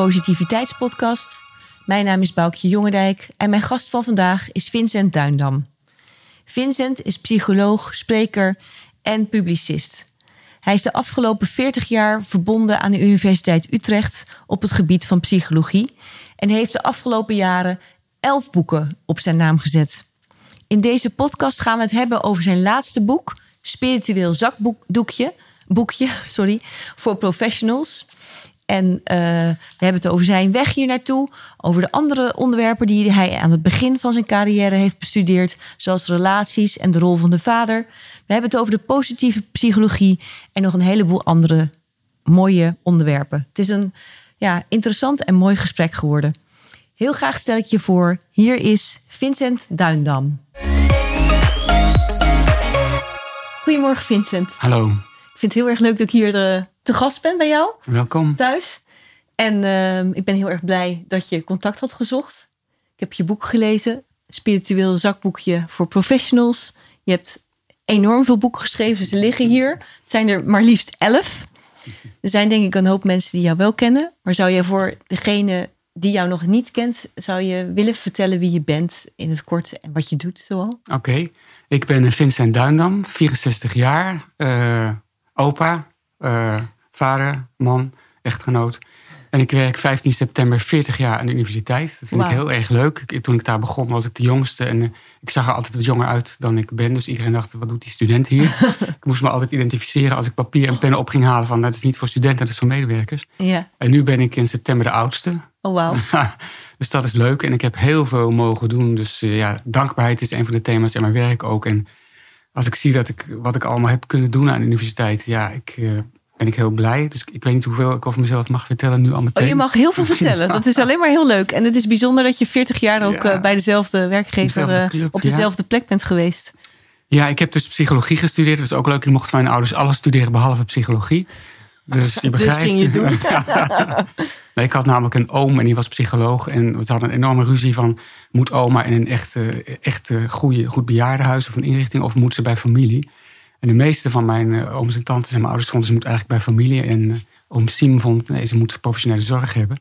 Positiviteitspodcast. Mijn naam is Boukje Jongendijk en mijn gast van vandaag is Vincent Duindam. Vincent is psycholoog, spreker en publicist. Hij is de afgelopen 40 jaar verbonden aan de Universiteit Utrecht op het gebied van psychologie en heeft de afgelopen jaren elf boeken op zijn naam gezet. In deze podcast gaan we het hebben over zijn laatste boek, Spiritueel zakdoekje, boekje, sorry, voor professionals. En eh, we hebben het over zijn weg hier naartoe, over de andere onderwerpen die hij aan het begin van zijn carrière heeft bestudeerd, zoals relaties en de rol van de vader. We hebben het over de positieve psychologie en nog een heleboel andere mooie onderwerpen. Het is een ja, interessant en mooi gesprek geworden. Heel graag stel ik je voor, hier is Vincent Duindam. Goedemorgen Vincent. Hallo. Ik vind het heel erg leuk dat ik hier de, te gast ben bij jou. Welkom. Thuis. En uh, ik ben heel erg blij dat je contact had gezocht. Ik heb je boek gelezen. Spiritueel zakboekje voor professionals. Je hebt enorm veel boeken geschreven. Ze liggen hier. Het zijn er maar liefst elf. Er zijn denk ik een hoop mensen die jou wel kennen. Maar zou je voor degene die jou nog niet kent, zou je willen vertellen wie je bent in het kort en wat je doet zoal? Oké, ik ben Vincent Duindam, 64 jaar, uh, opa, uh, vader, man, echtgenoot. En ik werk 15 september 40 jaar aan de universiteit. Dat vind ik heel erg leuk. Toen ik daar begon was ik de jongste. En uh, ik zag er altijd wat jonger uit dan ik ben. Dus iedereen dacht, wat doet die student hier? ik moest me altijd identificeren als ik papier en pennen op ging halen. Van, dat is niet voor studenten, dat is voor medewerkers. En nu ben ik in september de oudste. Oh, wauw. dus dat is leuk. En ik heb heel veel mogen doen. Dus uh, ja, dankbaarheid is een van de thema's in mijn werk ook. En als ik zie dat ik, wat ik allemaal heb kunnen doen aan de universiteit. Ja, ik... Uh, ben ik heel blij. Dus ik weet niet hoeveel ik over mezelf mag vertellen nu al meteen. Oh, je mag heel veel vertellen. Dat is alleen maar heel leuk. En het is bijzonder dat je 40 jaar ook ja, bij dezelfde werkgever dezelfde club, op dezelfde ja. plek bent geweest. Ja, ik heb dus psychologie gestudeerd. Dat is ook leuk. Ik mocht van mijn ouders alles studeren behalve psychologie. Dus je begrijpt. Dus ging je doen. nee, ik had namelijk een oom en die was psycholoog. En we hadden een enorme ruzie van... moet oma in een echt, echt goede, goed bejaardenhuis of een inrichting... of moet ze bij familie? En de meeste van mijn uh, ooms en tantes en mijn ouders vonden ze moet eigenlijk bij familie. En uh, oom Siem vond nee, ze moet professionele zorg hebben.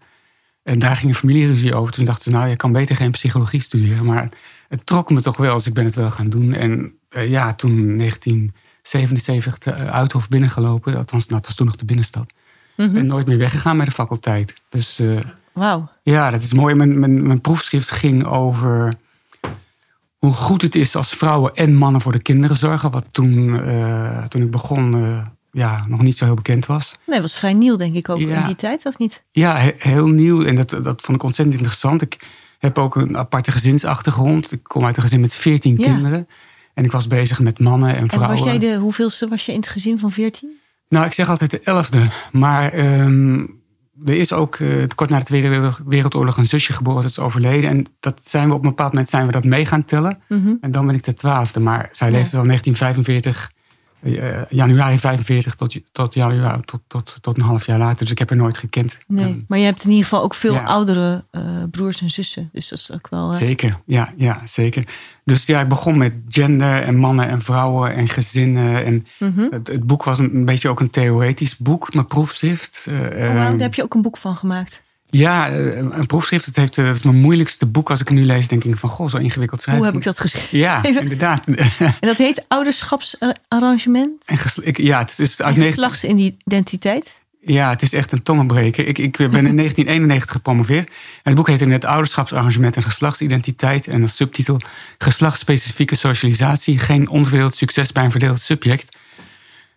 En daar ging een familieruzie over. Toen dachten ze, nou, je kan beter geen psychologie studeren. Maar het trok me toch wel, dus ik ben het wel gaan doen. En uh, ja, toen 1977 de Uithof binnengelopen. Althans, nou, dat was toen nog de binnenstad. Mm -hmm. En nooit meer weggegaan met de faculteit. Dus Wauw. ja, dat is mooi. Mijn, mijn, mijn proefschrift ging over hoe goed het is als vrouwen en mannen voor de kinderen zorgen. Wat toen, uh, toen ik begon uh, ja, nog niet zo heel bekend was. Nee, was vrij nieuw denk ik ook ja. in die tijd, of niet? Ja, he heel nieuw. En dat, dat vond ik ontzettend interessant. Ik heb ook een aparte gezinsachtergrond. Ik kom uit een gezin met veertien ja. kinderen. En ik was bezig met mannen en vrouwen. En was jij de hoeveelste was je in het gezin van veertien? Nou, ik zeg altijd de elfde. Maar um, er is ook uh, kort na de Tweede Wereldoorlog een zusje geboren, dat is overleden. En dat zijn we op een bepaald moment zijn we dat mee gaan tellen. Mhm. Mm -hmm. En dan ben ik de twaalfde. Maar zij ja. leefde van 1945, uh, januari 45 tot, tot, januari, tot, tot, tot een half jaar later. Dus ik heb haar nooit gekend. Nee, maar je hebt in ieder geval ook veel ja. oudere uh, broers en zussen. Dus dat is ook wel. Zeker, ja, ja, zeker. Dus ja, ik begon met gender en mannen en vrouwen en gezinnen. En mm -hmm. het, het, boek was een, een, beetje ook een theoretisch boek, mijn proefschrift. Oh, wow, daar heb je ook een boek van gemaakt. Ja, een proefschrift. Het heeft, dat is mijn moeilijkste boek. Als ik het nu lees, denk ik van, goh, zo ingewikkeld schrijven. Hoe heb ik dat geschreven? Ja, inderdaad. En dat heet ouderschapsarrangement? En ik, ja, het is uit en geslachtsidentiteit? Ja, het is echt een tongenbreker. Ik, ik ben in 1991 gepromoveerd. En het boek heette net Ouderschapsarrangement en geslachtsidentiteit. En als subtitel Geslachtsspecifieke socialisatie. Geen onverdeeld succes bij een verdeeld subject.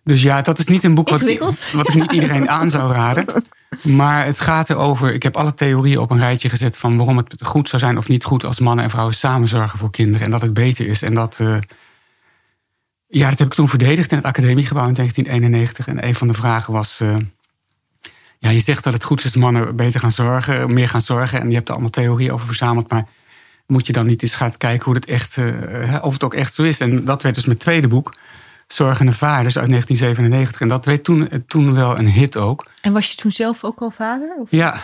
Dus ja, dat is niet een boek wat, wat ik niet iedereen aan zou raden. Maar het gaat erover. Ik heb alle theorieën op een rijtje gezet van waarom het goed zou zijn of niet goed als mannen en vrouwen samen zorgen voor kinderen. En dat het beter is. En dat. Uh, ja, dat heb ik toen verdedigd in het academiegebouw in 1991. En een van de vragen was. Uh, ja, je zegt dat het goed is dat mannen beter gaan zorgen, meer gaan zorgen. En je hebt er allemaal theorieën over verzameld. Maar moet je dan niet eens gaan kijken hoe het echt, uh, of het ook echt zo is? En dat werd dus mijn tweede boek. Zorgende Vaders uit 1997. En dat werd toen, toen wel een hit ook. En was je toen zelf ook al vader? Of? Ja.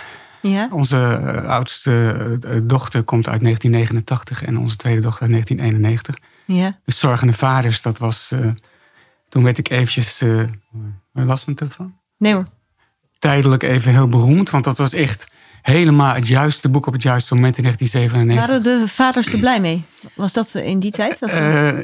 ja. Onze uh, oudste uh, dochter komt uit 1989 en onze tweede dochter uit 1991. Ja. Dus Zorgende Vaders, dat was... Uh, toen werd ik eventjes... Uh, was mijn telefoon? Nee hoor. Tijdelijk even heel beroemd, want dat was echt... helemaal het juiste boek op het juiste moment in 1997. Waren de vaders er blij mee? Was dat in die tijd? Uh,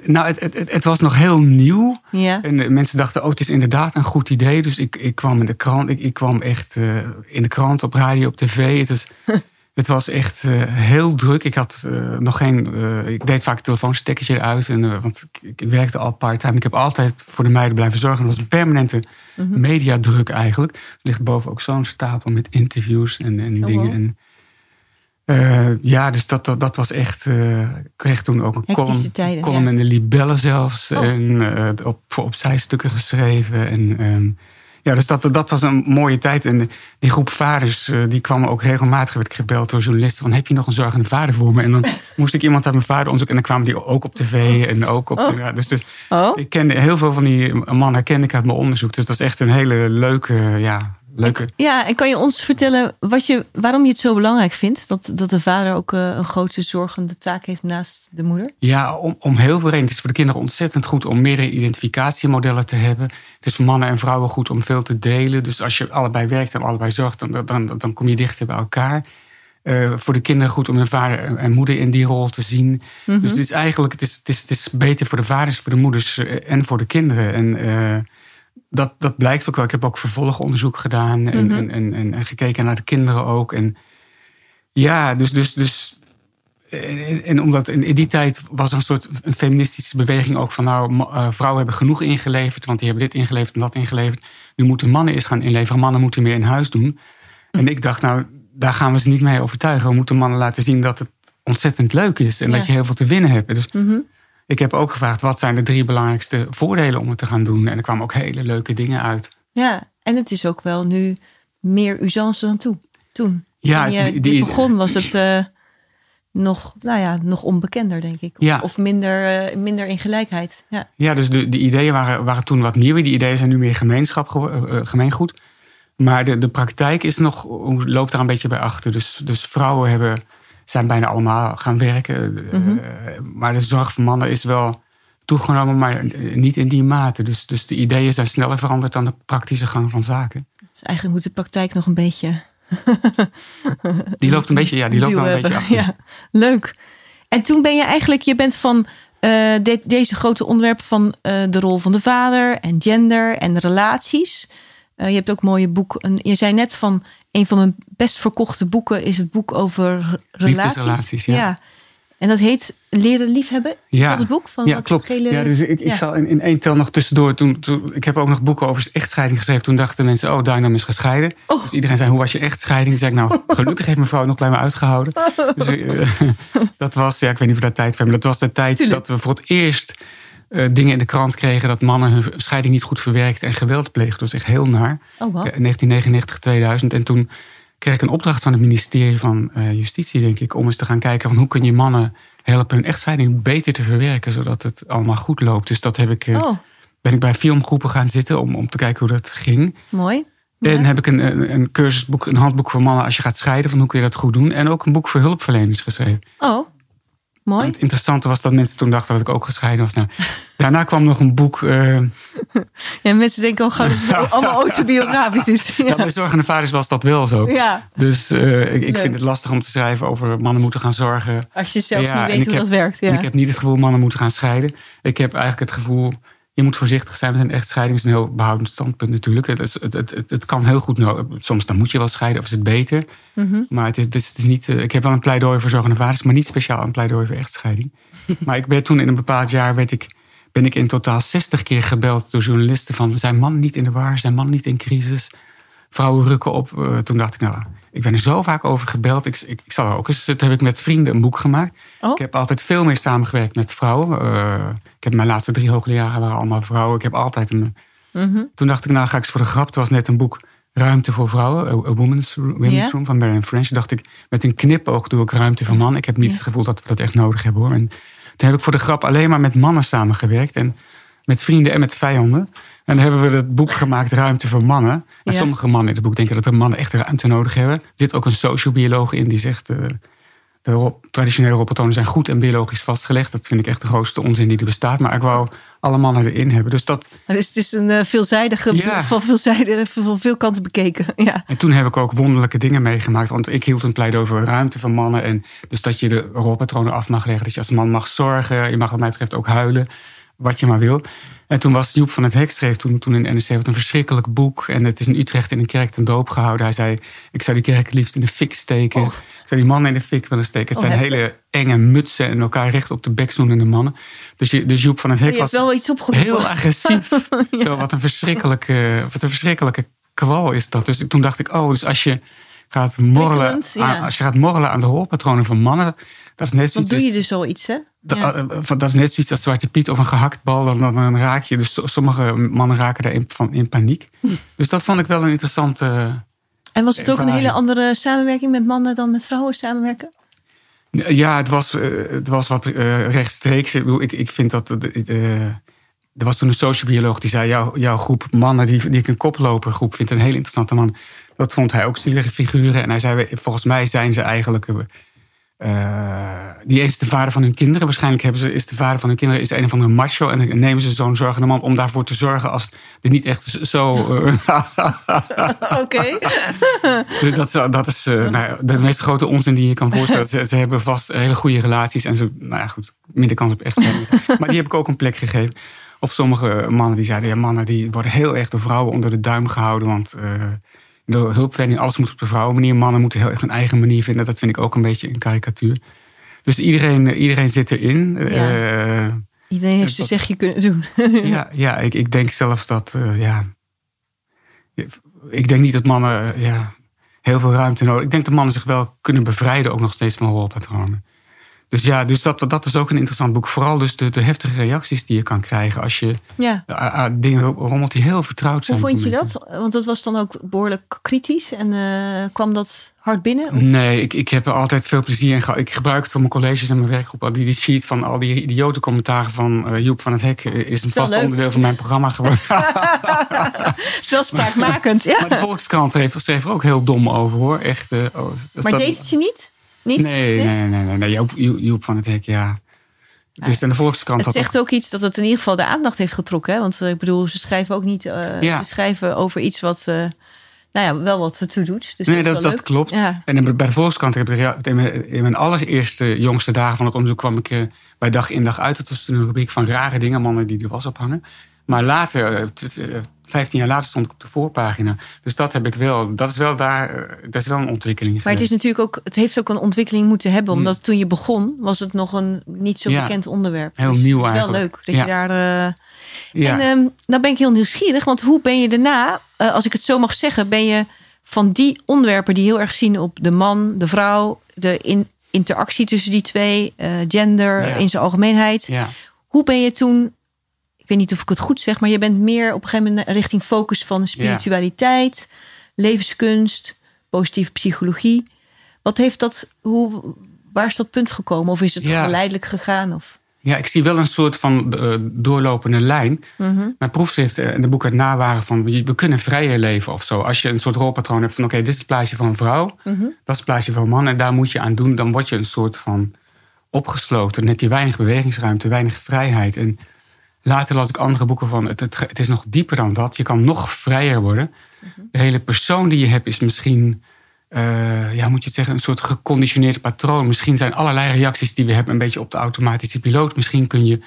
nou, het, het, het, was nog heel nieuw. ja. En de mensen dachten, oh, het is inderdaad een goed idee. Dus ik, ik kwam in de krant. Ik, ik kwam echt uh, in de krant, op radio, op tv. Het, is, het was echt uh, heel druk. Ik had nog geen. ik deed vaak telefoonstekkertje uit. En, want ik, ik, werkte al part-time. Ik heb altijd voor de meiden blijven zorgen. Dat was een permanente mm -hmm. mediadruk eigenlijk. Er ligt boven ook zo'n stapel met interviews en, en Oh, dingen. En, ja, dus dat, dat, dat was echt. Ik kreeg toen ook een column, tijden, column ja. in de Libelle zelfs. Oh. En op, voor opzijstukken geschreven. En, um, ja, dus dat, dat was een mooie tijd. En die groep vaders, die kwamen ook regelmatig. werd ik gebeld door journalisten van... heb je nog een zorgende vader voor me? En dan moest ik iemand uit mijn vader onderzoeken. En dan kwamen die ook op tv en ook op... Oh. Ja, dus, dus oh. ik kende heel veel van die mannen herkende ik uit mijn onderzoek. Dus dat is echt een hele leuke... Ja, leuke... Ja, en kan je ons vertellen wat je, waarom je het zo belangrijk vindt? Dat, dat de vader ook uh, een grote zorgende taak heeft naast de moeder? Ja, om, om heel veel redenen. Het is voor de kinderen ontzettend goed om meerdere identificatiemodellen te hebben. Het is voor mannen en vrouwen goed om veel te delen. Dus als je allebei werkt en allebei zorgt, dan, dan, dan kom je dichter bij elkaar. Uh, voor de kinderen goed om hun vader en moeder in die rol te zien. Mm -hmm. Dus het is eigenlijk het is, het, is, het is beter voor de vaders, voor de moeders uh, en voor de kinderen. En uh, dat, dat blijkt ook wel. Ik heb ook vervolgonderzoek gedaan en, Mhm. mm -hmm. en, en, en, gekeken naar de kinderen ook. En ja, dus. dus, dus en, en, omdat in die tijd was er een soort een feministische beweging ook van nou, uh, vrouwen hebben genoeg ingeleverd, want die hebben dit ingeleverd en dat ingeleverd. Nu moeten mannen eens gaan inleveren, mannen moeten meer in huis doen. En ik dacht, nou, daar gaan we ze niet mee overtuigen. We moeten mannen laten zien dat het ontzettend leuk is en ja. dat je heel veel te winnen hebt. Dus mm -hmm. Ik heb ook gevraagd, wat zijn de drie belangrijkste voordelen om het te gaan doen? En er kwamen ook hele leuke dingen uit. Ja, en het is ook wel nu meer usance dan toe, toen. Ja, toen je die, begon was het uh, nog, nou ja, nog onbekender, denk ik. Ja. Of minder, uh, minder in gelijkheid. Ja, ja dus de, de ideeën waren, waren toen wat nieuwer. Die ideeën zijn nu meer gemeenschap, uh, gemeengoed. Maar de, de praktijk is nog, loopt daar een beetje bij achter. Dus, dus vrouwen hebben, zijn bijna allemaal gaan werken. Mm -hmm. maar de zorg voor mannen is wel toegenomen, maar niet in die mate. Dus, dus de ideeën zijn sneller veranderd dan de praktische gang van zaken. Dus eigenlijk moet de praktijk nog een beetje. die loopt een beetje, ja, die loopt wel een beetje achter. Ja, leuk. En toen ben je eigenlijk, je bent van uh, de, deze grote onderwerpen van uh, de rol van de vader en gender en relaties. Uh, je hebt ook mooie boeken. Je zei net van een van mijn best verkochte boeken is het boek over relaties. relaties ja. ja. En dat heet Leren liefhebben. Ja, dat het boek van ja klopt. Gele... Ja, dus ik, ik zal in, in één tel nog tussendoor. Toen, toen, ik heb ook nog boeken over echtscheiding geschreven. Toen dachten mensen, oh, Dynam is gescheiden. Oh. Dus iedereen zei, hoe was je echtscheiding? Toen zei ik, nou, gelukkig heeft mijn vrouw nog bij me uitgehouden. Dus uh, dat was, ja, ik weet niet of dat tijd maar dat was de tijd Tuurlijk. dat we voor het eerst uh, dingen in de krant kregen dat mannen hun scheiding niet goed verwerkten en geweld pleegden. Was echt heel naar. Oh, wow. 1999, 2000. En toen kreeg ik een opdracht van het ministerie van uh, Justitie, denk ik, om eens te gaan kijken van hoe kun je mannen helpen hun echtscheiding beter te verwerken, zodat het allemaal goed loopt. Dus dat heb ik, oh. ben ik bij filmgroepen gaan zitten om, om te kijken hoe dat ging. Mooi. En heb ik een, een, een cursusboek, een handboek voor mannen als je gaat scheiden, van hoe kun je dat goed doen. En ook een boek voor hulpverleners geschreven. Oh, mooi. Het interessante was dat mensen toen dachten dat ik ook gescheiden was. Nou, daarna kwam nog een boek. Uh, Ja, mensen denken ook gewoon dat het allemaal autobiografisch is. ja. bij zorgende vaders was dat wel zo. Ja. Dus uh, ik, vind het lastig om te schrijven over mannen moeten gaan zorgen. Als je zelf Ja, niet en weet hoe heb- dat werkt. Ja. En ik heb niet het gevoel mannen moeten gaan scheiden. Ik heb eigenlijk het gevoel, je moet voorzichtig zijn met een echtscheiding. Dat is een heel behoudend standpunt natuurlijk. Het, het, het, het, kan heel goed, soms dan moet je wel scheiden of is het beter. Mhm. Maar het is, het is, het is niet, eh, ik heb wel een pleidooi voor zorgende vaders, maar niet speciaal een pleidooi voor echtscheiding. maar ik ben toen in een bepaald jaar werd ik, ben ik in totaal 60 keer gebeld door journalisten van zijn man niet in de war, zijn man niet in crisis. Vrouwen rukken op. Eh, toen dacht ik, nou, ik ben er zo vaak over gebeld. Ik, ik, ik zal er ook eens. Toen heb ik met vrienden een boek gemaakt. Oh. Ik heb altijd veel meer samengewerkt met vrouwen. Eh, ik heb mijn laatste drie hoogleraren waren allemaal vrouwen. Ik heb altijd een. Mhm. Toen dacht ik, nou ga ik eens voor de grap. Er was net een boek Ruimte voor Vrouwen, A, A Woman's, Women's. Room van Marianne French. Dacht ik, met een knipoog doe ik Ruimte voor Mannen. Ik heb niet het gevoel dat we dat echt nodig hebben hoor. En toen heb ik voor de grap alleen maar met mannen samengewerkt. En met vrienden en met vijanden. En dan hebben we het boek gemaakt Ruimte voor Mannen. En Ja. sommige mannen in het boek denken dat er mannen echt ruimte nodig hebben. Er zit ook een sociobioloog in die zegt... eh, de traditionele rolpatronen zijn goed en biologisch vastgelegd. Dat vind ik echt de grootste onzin die er bestaat. Maar ik wou alle mannen erin hebben. Dus dat. Dus het is een uh, veelzijdige, ja. van, veelzijdige, van veel kanten bekeken. Ja. En toen heb ik ook wonderlijke dingen meegemaakt. Want ik hield een pleidooi over ruimte van mannen. En dus dat je de rolpatronen af mag leggen. Dat je als man mag zorgen. Je mag, wat mij betreft, ook huilen. Wat je maar wil. En toen was Joep van het Hek schreef toen, toen in NRC wat een verschrikkelijk boek. En het is in Utrecht in een kerk ten doop gehouden. Hij zei, ik zou die kerk liefst in de fik steken. Oh. Ik zou die mannen in de fik willen steken. Het oh, zijn hele enge mutsen en elkaar recht op de bek zoenende mannen. Dus, je, dus Joep van het Hek was wel iets heel agressief. Zo, wat een verschrikkelijke, wat een verschrikkelijke kwal is dat. Dus toen dacht ik, oh, dus als je gaat morrelen, aan, als je gaat morrelen aan de rolpatronen van mannen, dat is net zoiets. doe je dus zoiets, hè? Dat, eh, dat, is net zoiets als Zwarte Piet of een gehakt bal. Dan, dan raak je. Dus sommige mannen raken daar in, van, in paniek. Hm. Dus dat vond ik wel een interessante. En was het ook een hele andere samenwerking met mannen dan met vrouwen samenwerken? Ja, het was, eh, het was wat uh, rechtstreeks. Ik, ik, ik vind dat. er was toen een sociobioloog die zei: jouw, jouw groep mannen die, die ik een koplopergroep vind, een hele interessante man. Dat vond hij ook zielige figuren. En hij zei: volgens mij zijn ze eigenlijk uh, die is de vader van hun kinderen. Waarschijnlijk hebben ze, is de vader van hun kinderen is een van de macho. En dan nemen ze zo'n zorgende man om daarvoor te zorgen als het niet echt zo. Uh, Oké. dus dat, dat is uh, nou, de meest grote onzin die je kan voorstellen. Ze, ze, hebben vast hele goede relaties en zo. Nou ja, goed, minder kans op echt Maar die heb ik ook een plek gegeven. Of sommige mannen die zeiden: ja, mannen die worden heel erg door vrouwen onder de duim gehouden. Want de hulpverlening, alles moet op de vrouwenmanier. Mannen moeten heel erg een eigen manier vinden. Dat vind ik ook een beetje een karikatuur. Dus iedereen, iedereen zit erin. Ja. Uh, iedereen heeft zijn zegje kunnen doen. ja, ja ik, ik denk zelf dat, uh, ja. Ik denk niet dat mannen ja, heel veel ruimte nodig Ik denk dat mannen zich wel kunnen bevrijden, ook nog steeds van rolpatronen. Dus ja, dus dat, dat is ook een interessant boek. Vooral dus de, de heftige reacties die je kan krijgen als je ja. dingen rommelt die heel vertrouwd zijn. Hoe vond je dat? Want dat was dan ook behoorlijk kritisch en uh, kwam dat hard binnen? Nee, ik, ik heb er altijd veel plezier in gehad. Ik gebruik het voor mijn colleges en mijn werkgroep. Die, die sheet van al die idiote commentaren van uh, Joep van het Hek is een vast onderdeel van mijn programma geworden. Het is wel spraakmakend, ja. Maar de Volkskrant heeft, schreef er ook heel dom over hoor. Echt, uh, oh, maar dat, deed het je niet? Nee, nee, nee, nee. nee. Joop, van het Hek, ja. Dus in de Volkskrant. Het zegt ook iets dat het in ieder geval de aandacht heeft getrokken. Hè? Want eh, ik bedoel, ze schrijven ook niet. Uh, ja. Ze schrijven over iets wat. Uh, nou ja, wel wat toe doet. Dus nee, dat, dat, klopt. Ja. En bij de Volkskrant heb ik in mijn, in mijn allereerste jongste dagen van het onderzoek kwam ik bij dag in dag uit. Het was toen een rubriek van rare dingen, mannen die er was ophangen. Maar later, 15 jaar later stond ik op de voorpagina. Dus dat heb ik wel. Dat is wel daar. Eh, dat is wel een ontwikkeling. Maar het is natuurlijk ook. Het heeft ook een ontwikkeling moeten hebben. Mm. Omdat toen je begon, was het nog een niet zo bekend onderwerp. Heel dus nieuw het is wel leuk dat je daar. Uh... Ja. En um, nou ben ik heel nieuwsgierig. Want hoe ben je daarna, uh, als ik het zo mag zeggen, ben je van die onderwerpen die heel erg zien op de man, de vrouw, de in, interactie tussen die twee, uh, gender in zijn algemeenheid. Hoe ben je toen ik weet niet of ik het goed zeg, maar je bent meer op een gegeven moment richting focus van spiritualiteit, levenskunst, positieve psychologie. Wat heeft dat, hoe, waar is dat punt gekomen? Of is het geleidelijk gegaan? Of? Ja, ik zie wel een soort van uh, doorlopende lijn. Mm Mijn proefschrift en de boek het nawaren van we kunnen vrijer leven of zo. Als je een soort rolpatroon hebt van oké, dit is het plaatje van een vrouw, mhm. dat is het plaatje van een man en daar moet je aan doen, dan word je een soort van opgesloten. Dan heb je weinig bewegingsruimte, weinig vrijheid. En Later las ik andere boeken van het, het, het, is nog dieper dan dat. Je kan nog vrijer worden. Mhm. De hele persoon die je hebt is misschien, uh, ja, moet je het zeggen, een soort geconditioneerd patroon. Misschien zijn allerlei reacties die we hebben een beetje op de automatische piloot. Misschien kun je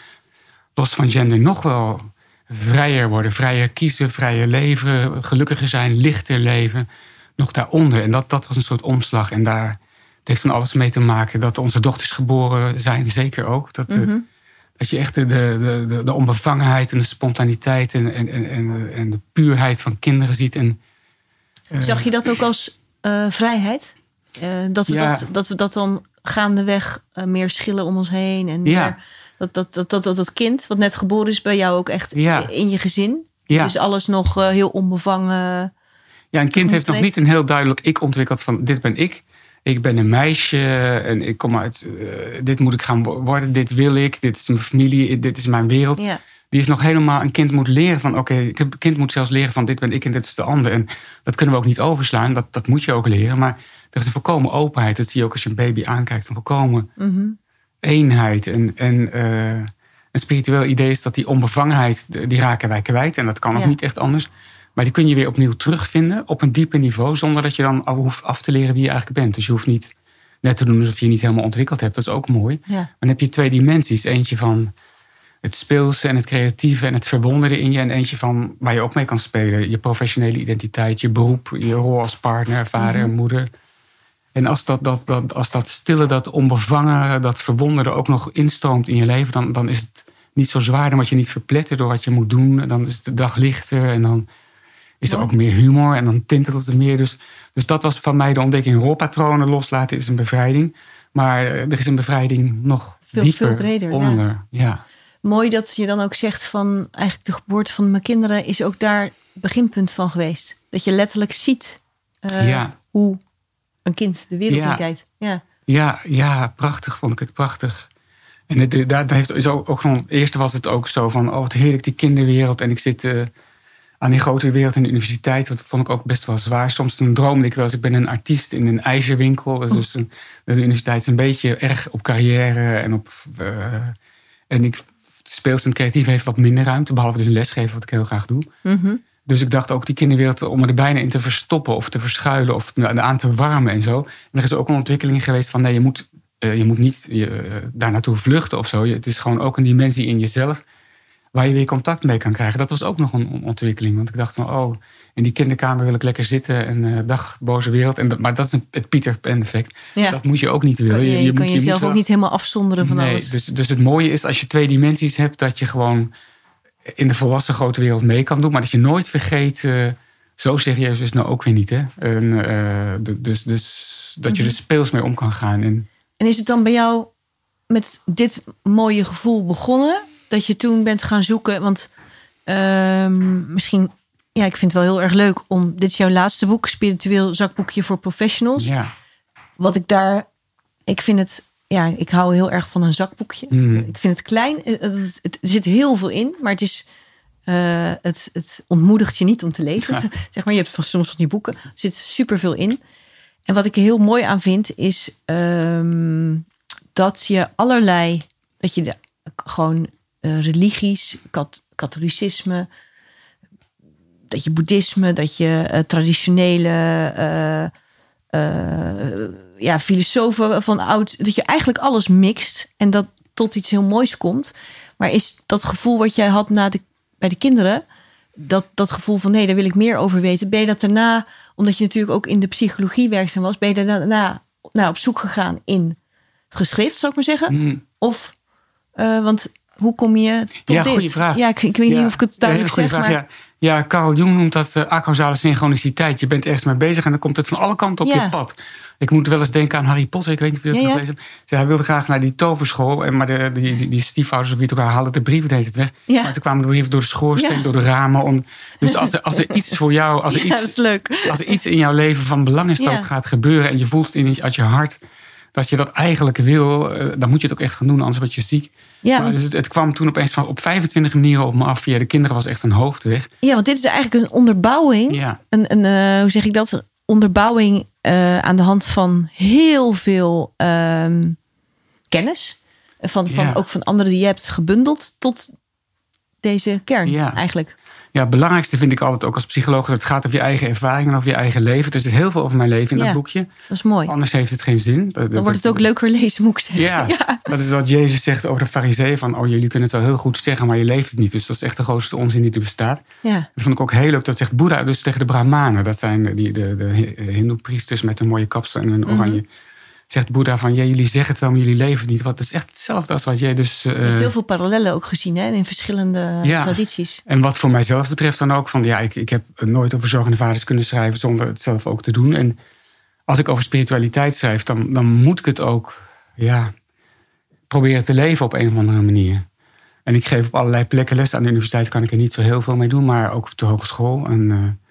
los van gender nog wel vrijer worden. Vrijer kiezen, vrijer leven, gelukkiger zijn, lichter leven. Nog daaronder. En dat, dat was een soort omslag. En daar het heeft van alles mee te maken dat onze dochters geboren zijn, zeker ook. Dat, mm dat je echt de, de, de, de onbevangenheid en de spontaniteit en, en, en, en de puurheid van kinderen ziet. En, uh, Zag je dat ook als uh, vrijheid? Uh, dat, we ja. dat, dat we dat dan gaandeweg meer schillen om ons heen. En ja. meer, dat, dat, dat, dat, dat, dat kind wat net geboren is bij jou ook echt ja. in je gezin. Ja. Dus alles nog heel onbevangen. Ja, een kind heeft nog niet een heel duidelijk ik ontwikkeld van dit ben ik ik ben een meisje en ik kom uit, uh, dit moet ik gaan worden, dit wil ik, dit is mijn familie, dit is mijn wereld. Ja. die is nog helemaal, een kind moet leren van, oké, een kind moet zelfs leren van dit ben ik en dit is de ander. En dat kunnen we ook niet overslaan, dat, dat moet je ook leren. Maar er is een volkomen openheid, dat zie je ook als je een baby aankijkt, een volkomen eenheid. En, en uh, een spiritueel idee is dat die onbevangenheid, die raken wij kwijt. En dat kan ook niet echt anders. Maar die kun je weer opnieuw terugvinden op een dieper niveau, zonder dat je dan al hoeft af te leren wie je eigenlijk bent. Dus je hoeft niet net te doen alsof je je niet helemaal ontwikkeld hebt. Dat is ook mooi. Maar dan heb je twee dimensies. Eentje van het speelse en het creatieve en het verwonderde in je. En eentje van waar je ook mee kan spelen. Je professionele identiteit, je beroep, je rol als partner, vader, mm moeder. En als dat, dat, dat, als dat stille, dat onbevangen, dat verwonderde ook nog instroomt in je leven, dan, dan is het niet zo zwaar. Dan word je niet verpletterd door wat je moet doen. Dan is de dag lichter en dan is er ook meer humor en dan tintelt het er meer. Dus, dus dat was van mij de ontdekking. Rolpatronen loslaten is een bevrijding. Maar er is een bevrijding nog veel, dieper veel breder, onder. Ja. Mooi dat je dan ook zegt van eigenlijk de geboorte van mijn kinderen is ook daar beginpunt van geweest. Dat je letterlijk ziet uh, hoe een kind de wereld ja. in kijkt. Ja. Ja, ja, prachtig vond ik het, prachtig. En het, daar heeft is ook, ook gewoon, eerst was het ook zo van, oh wat heerlijk die kinderwereld. En ik zit uh, aan die grote wereld in de universiteit. Dat vond ik ook best wel zwaar. Soms toen droomde ik wel eens, ik ben een artiest in een ijzerwinkel. Dus, dus een, de universiteit is een beetje erg op carrière en op... Uh, en ik, speels en creatief heeft wat minder ruimte. Behalve dus een lesgeven, wat ik heel graag doe. Mm dus ik dacht ook die kinderwereld om er bijna in te verstoppen of te verschuilen of aan te warmen en zo. En er is ook een ontwikkeling geweest van nee, je moet, uh, je moet niet uh, daar naartoe vluchten of zo. Het is gewoon ook een dimensie in jezelf waar je weer contact mee kan krijgen. Dat was ook nog een ontwikkeling. Want ik dacht van oh, in die kinderkamer wil ik lekker zitten en uh, dag boze wereld. En maar dat is het Peter Pan effect. Dat moet je ook niet willen. Je, je, je, kan moet, jezelf ook niet helemaal afzonderen van nee, alles. Dus, dus het mooie is als je twee dimensies hebt, dat je gewoon in de volwassen grote wereld mee kan doen. Maar dat je nooit vergeet, uh, zo serieus is het nou ook weer niet. Hè? En, uh, dus, dus dat je er mhm. speels mee om kan gaan. En, en is het dan bij jou met dit mooie gevoel begonnen? Dat je toen bent gaan zoeken? Want uh, misschien, ja, ik vind het wel heel erg leuk om. Dit is jouw laatste boek, Spiritueel Zakboekje voor Professionals. Ja. Wat ik daar. Ik vind het ja, ik hou heel erg van een zakboekje. Mm. Ik vind het klein. Eh, het, het, zit heel veel in, maar het is. Uh, het, het ontmoedigt je niet om te lezen. zeg maar, je hebt soms van die boeken. Er zit superveel in. En wat ik er heel mooi aan vind, is um, dat je allerlei. Dat je de, gewoon uh, religies, kat, katholicisme, dat je boeddhisme, dat je uh, traditionele ja, filosofen van oud, dat je eigenlijk alles mixt en dat tot iets heel moois komt. Maar is dat gevoel wat jij had na de, bij de kinderen, dat, dat gevoel van nee, daar wil ik meer over weten, ben je dat daarna, omdat je natuurlijk ook in de psychologie werkzaam was, ben je daarna nou, op zoek gegaan in geschrift, zou ik maar zeggen? Mm. Of, uh, want hoe kom je tot ja, dit? Goede vraag. Ja, ik, ik weet niet of ik het duidelijk zeg, vraag, maar... Ja. Ja, Carl Jung noemt dat uh, acausale synchroniciteit. Je bent ergens mee bezig en dan komt het van alle kanten op je pad. Ik moet wel eens denken aan Harry Potter. Ik weet niet of je dat ja, gelezen hebt. Hij wilde graag naar die toverschool. Maar de, die, die, die stiefouders of wie het haalden de brieven deed het weg. Maar toen kwamen de brieven door de schoorsteen, door de ramen. dus als er, als er iets voor jou... Als er, iets, als er iets in jouw leven van belang is dat het gaat gebeuren... en je voelt het in, uit je hart dat je dat eigenlijk wil... Eh, dan moet je het ook echt gaan doen, anders word je ziek. Ja, maar dus het, het, kwam toen opeens van op 25 manieren op me af. Via de kinderen was echt een hoofdweg. Ja, want dit is eigenlijk een onderbouwing. Ja. Een, een, uh, hoe zeg ik dat? Onderbouwing uh, aan de hand van heel veel um, kennis. Van, van, Ook van anderen die je hebt gebundeld tot deze kern ja. eigenlijk. Ja, het belangrijkste vind ik altijd ook als psycholoog... dat het gaat over je eigen ervaringen en over je eigen leven. Er zit heel veel over mijn leven in dat boekje. Dat is mooi. Anders heeft het geen zin. Dan wordt het ook leuker lezen, moet ik zeggen. Ja, ja, dat is wat Jezus zegt over de fariseeën. Van, oh, jullie kunnen het wel heel goed zeggen, maar je leeft het niet. Dus dat is echt de grootste onzin die er bestaat. Ja. Dat vond ik ook heel leuk. Dat zegt Boeddha dus tegen de Brahmanen. Dat zijn die, de, de, de hindoe-priesters met een mooie kapsel en een mhm. oranje zegt Boeddha van, ja, jullie zeggen het wel, maar jullie leven niet. Wat is echt hetzelfde als wat jij dus... Uh, je hebt heel veel parallellen ook gezien hè, in verschillende ja. tradities. En wat voor mijzelf betreft dan ook van, ja, ik, ik heb nooit over zorgende vaders kunnen schrijven zonder het zelf ook te doen. En als ik over spiritualiteit schrijf, dan, dan moet ik het ook, ja, proberen te leven op een of andere manier. En ik geef op allerlei plekken les. Aan de universiteit kan ik er niet zo heel veel mee doen, maar ook op de hogeschool. En, uh,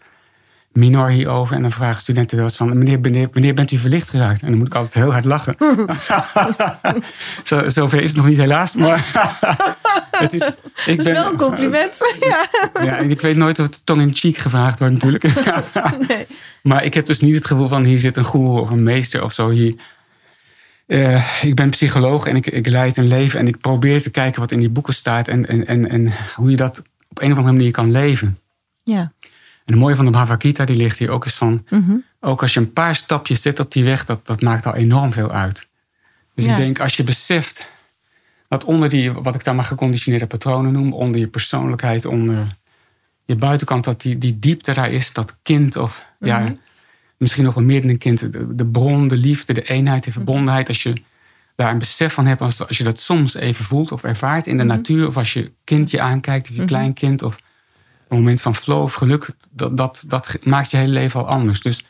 minor hierover. En dan vragen studenten wel eens van... Meneer, wanneer, wanneer bent u verlicht geraakt? En dan moet ik altijd heel hard lachen. Zo, zover is het nog niet helaas. Maar, het is, ik is wel een compliment. ja. Ja, ik weet nooit of het tong in cheek gevraagd wordt natuurlijk. Nee. Maar ik heb dus niet het gevoel van hier zit een goeroe of een meester of zo. Hier, Eh, ik ben psycholoog en ik, ik leid een leven en ik probeer te kijken wat in die boeken staat en, en, en, en hoe je dat op een of andere manier kan leven. Ja. En het mooie van de Bhagavad Gita, die ligt hier ook eens van, Mhm. ook als je een paar stapjes zet op die weg, dat, dat maakt al enorm veel uit. Dus Ja. ik denk, als je beseft dat onder die, wat ik dan maar geconditioneerde patronen noem, onder je persoonlijkheid, onder je buitenkant, dat die, die diepte daar is, dat kind of ja, Mhm. misschien nog wel meer dan een kind, de, de bron, de liefde, de eenheid, de verbondenheid. Als je daar een besef van hebt, als, als je dat soms even voelt of ervaart in de Mhm. natuur, of als je kindje aankijkt, of je kleinkind, of een moment van flow of geluk, dat, dat, dat maakt je hele leven al anders. Dus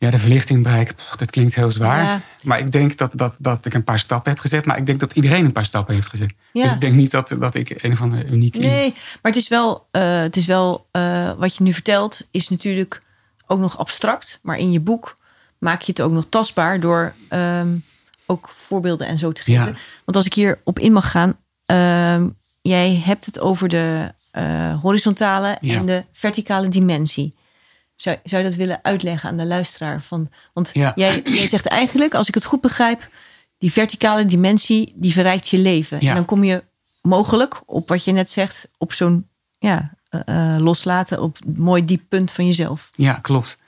ja, de verlichting bereiken, dat klinkt heel zwaar. Ja. Maar ik denk dat, dat, dat ik een paar stappen heb gezet. Maar ik denk dat iedereen een paar stappen heeft gezet. Ja. Dus ik denk niet dat, dat ik een van de unieke... Nee, maar het is wel, eh, het is wel eh, wat je nu vertelt, is natuurlijk ook nog abstract. Maar in je boek maak je het ook nog tastbaar door ehm, ook voorbeelden en zo te geven. Ja. Want als ik hier op in mag gaan, ehm, jij hebt het over de eh, horizontale Ja. en de verticale dimensie. Zou, zou je dat willen uitleggen aan de luisteraar? Van, want Ja. jij, jij zegt eigenlijk, als ik het goed begrijp, die verticale dimensie die verrijkt je leven. Ja. En dan kom je mogelijk op wat je net zegt, op zo'n ja, eh, eh, loslaten, op een mooi diep punt van jezelf. Ja, klopt.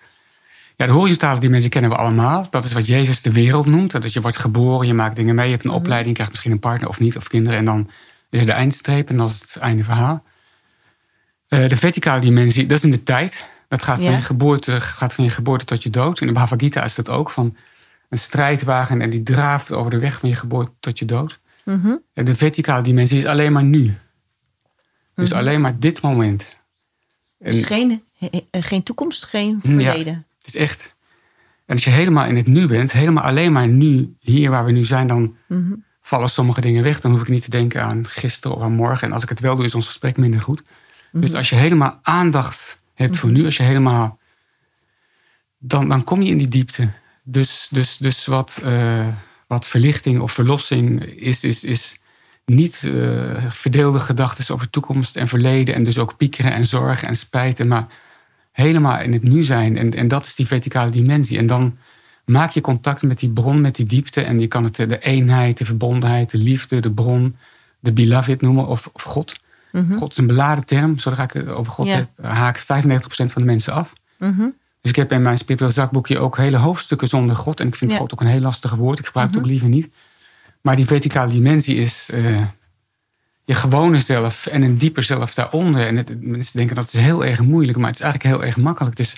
Ja, de horizontale dimensie kennen we allemaal. Dat is wat Jezus de wereld noemt. Dat is je wordt geboren, je maakt dingen mee, je hebt een opleiding, je krijgt misschien een partner of niet, of kinderen. En dan is er de eindstreep en dat is het einde verhaal. Eh, de verticale dimensie, dat is in de tijd. Dat gaat van, Ja. je geboorte, gaat van je geboorte tot je dood. In de Bhagavad Gita is dat ook van een strijdwagen en die draaft over de weg van je geboorte tot je dood. Mhm. De verticale dimensie is alleen maar nu. Dus Mhm. alleen maar dit moment. En- Dus geen, he- he- geen toekomst, geen Ja. verleden. Het is echt. En als je helemaal in het nu bent, helemaal alleen maar nu, hier waar we nu zijn, dan Mhm. vallen sommige dingen weg. Dan hoef ik niet te denken aan gisteren of aan morgen. En als ik het wel doe, is ons gesprek minder goed. Mhm. Dus als je helemaal aandacht hebt voor nu, als je helemaal. Dan, dan kom je in die diepte. Dus, dus, dus wat, eh, wat verlichting of verlossing is, is, is niet eh, verdeelde gedachten over toekomst en verleden. En dus ook piekeren en zorgen en spijten. Maar helemaal in het nu zijn. En, en dat is die verticale dimensie. En dan maak je contact met die bron, met die diepte. En je kan het eh, de eenheid, de verbondenheid, de liefde, de bron, de beloved noemen. Of, of God. God is een beladen term. Zodra ik het over God Ja. heb, haakt 95% van de mensen af. Mhm. Dus ik heb in mijn spiritueel zakboekje ook hele hoofdstukken zonder God. En ik vind Ja. God ook een heel lastig woord. Ik gebruik het ook liever niet. Maar die verticale dimensie is eh, je gewone zelf en een dieper zelf daaronder. En het, mensen denken dat is heel erg moeilijk, maar het is eigenlijk heel erg makkelijk. Het is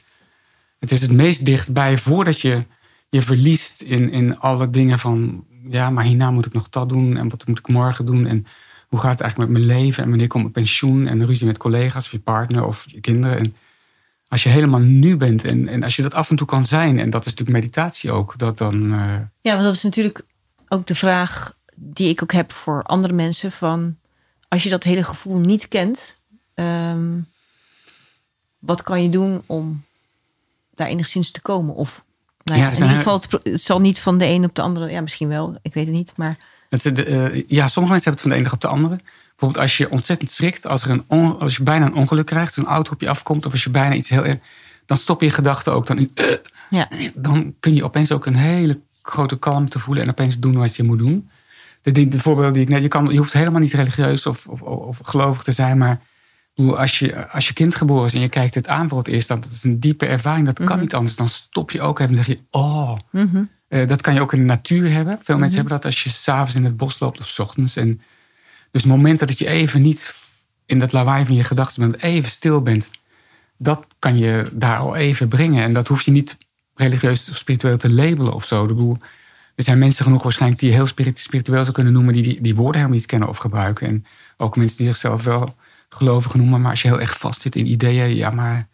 het, is het meest dichtbij voordat je je verliest in, in alle dingen van... ja, maar hierna moet ik nog dat doen en wat moet ik morgen doen... en hoe gaat het eigenlijk met mijn leven en wanneer komt mijn pensioen... en ruzie met collega's of je partner of je kinderen... En, als je helemaal nu bent en, en als je dat af en toe kan zijn, en dat is natuurlijk meditatie ook, dat dan. eh, Ja, want dat is natuurlijk ook de vraag die ik ook heb voor andere mensen. Van als je dat hele gevoel niet kent, ehm, wat kan je doen om daar enigszins te komen? Of nou ja, Ja, in ieder geval, het zal niet van de een op de andere. Ja, misschien wel. Ik weet het niet. Maar het, eh, ja, sommige mensen hebben het van de ene dag op de andere. Bijvoorbeeld als je ontzettend schrikt, als, er een on- als je bijna een ongeluk krijgt, als een auto op je afkomt, of als je bijna iets heel erg. dan stop je gedachten ook. Dan, eh, ja, dan kun je opeens ook een hele grote kalmte voelen en opeens doen wat je moet doen. De, de, de voorbeelden die ik net, je, kan, je hoeft helemaal niet religieus of, of, of gelovig te zijn, maar als je, als je kind geboren is en je kijkt het aan voor het eerst, dan dat is een diepe ervaring, dat kan niet anders. Dan stop je ook even en zeg je, oh, Mhm. Eh, dat kan je ook in de natuur hebben. Veel mensen hebben dat als je s'avonds in het bos loopt of 's ochtends. En dus het moment dat je even niet in dat lawaai van je gedachten bent, even stil bent, dat kan je daar al even brengen. En dat hoef je niet religieus of spiritueel te labelen of zo. Ik bedoel, er zijn mensen genoeg waarschijnlijk die je heel spirit- spiritueel zou kunnen noemen, die, die die woorden helemaal niet kennen of gebruiken. En ook mensen die zichzelf wel gelovig noemen, maar als je heel erg vast zit in ideeën, ja, maar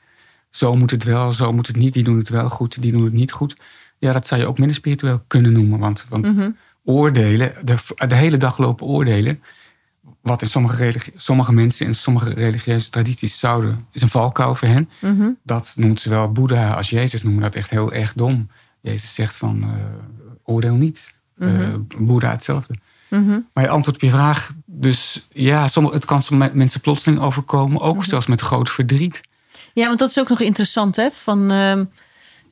zo moet het wel, zo moet het niet, die doen het wel goed, die doen het niet goed. Ja, dat zou je ook minder spiritueel kunnen noemen. Want, want oordelen, de, de hele dag lopen oordelen, wat in sommige, sommige mensen in sommige religieuze tradities zouden, is een valkuil voor hen. Mhm. Dat noemt zowel Boeddha als Jezus noemen dat echt heel erg dom. Jezus zegt van, eh, oordeel niet. Eh, Boeddha hetzelfde. Mhm. Maar je antwoord op je vraag, dus ja, sommige, het kan sommige mensen plotseling overkomen. Ook zelfs met groot verdriet. Ja, want dat is ook nog interessant, hè? Van, ehm,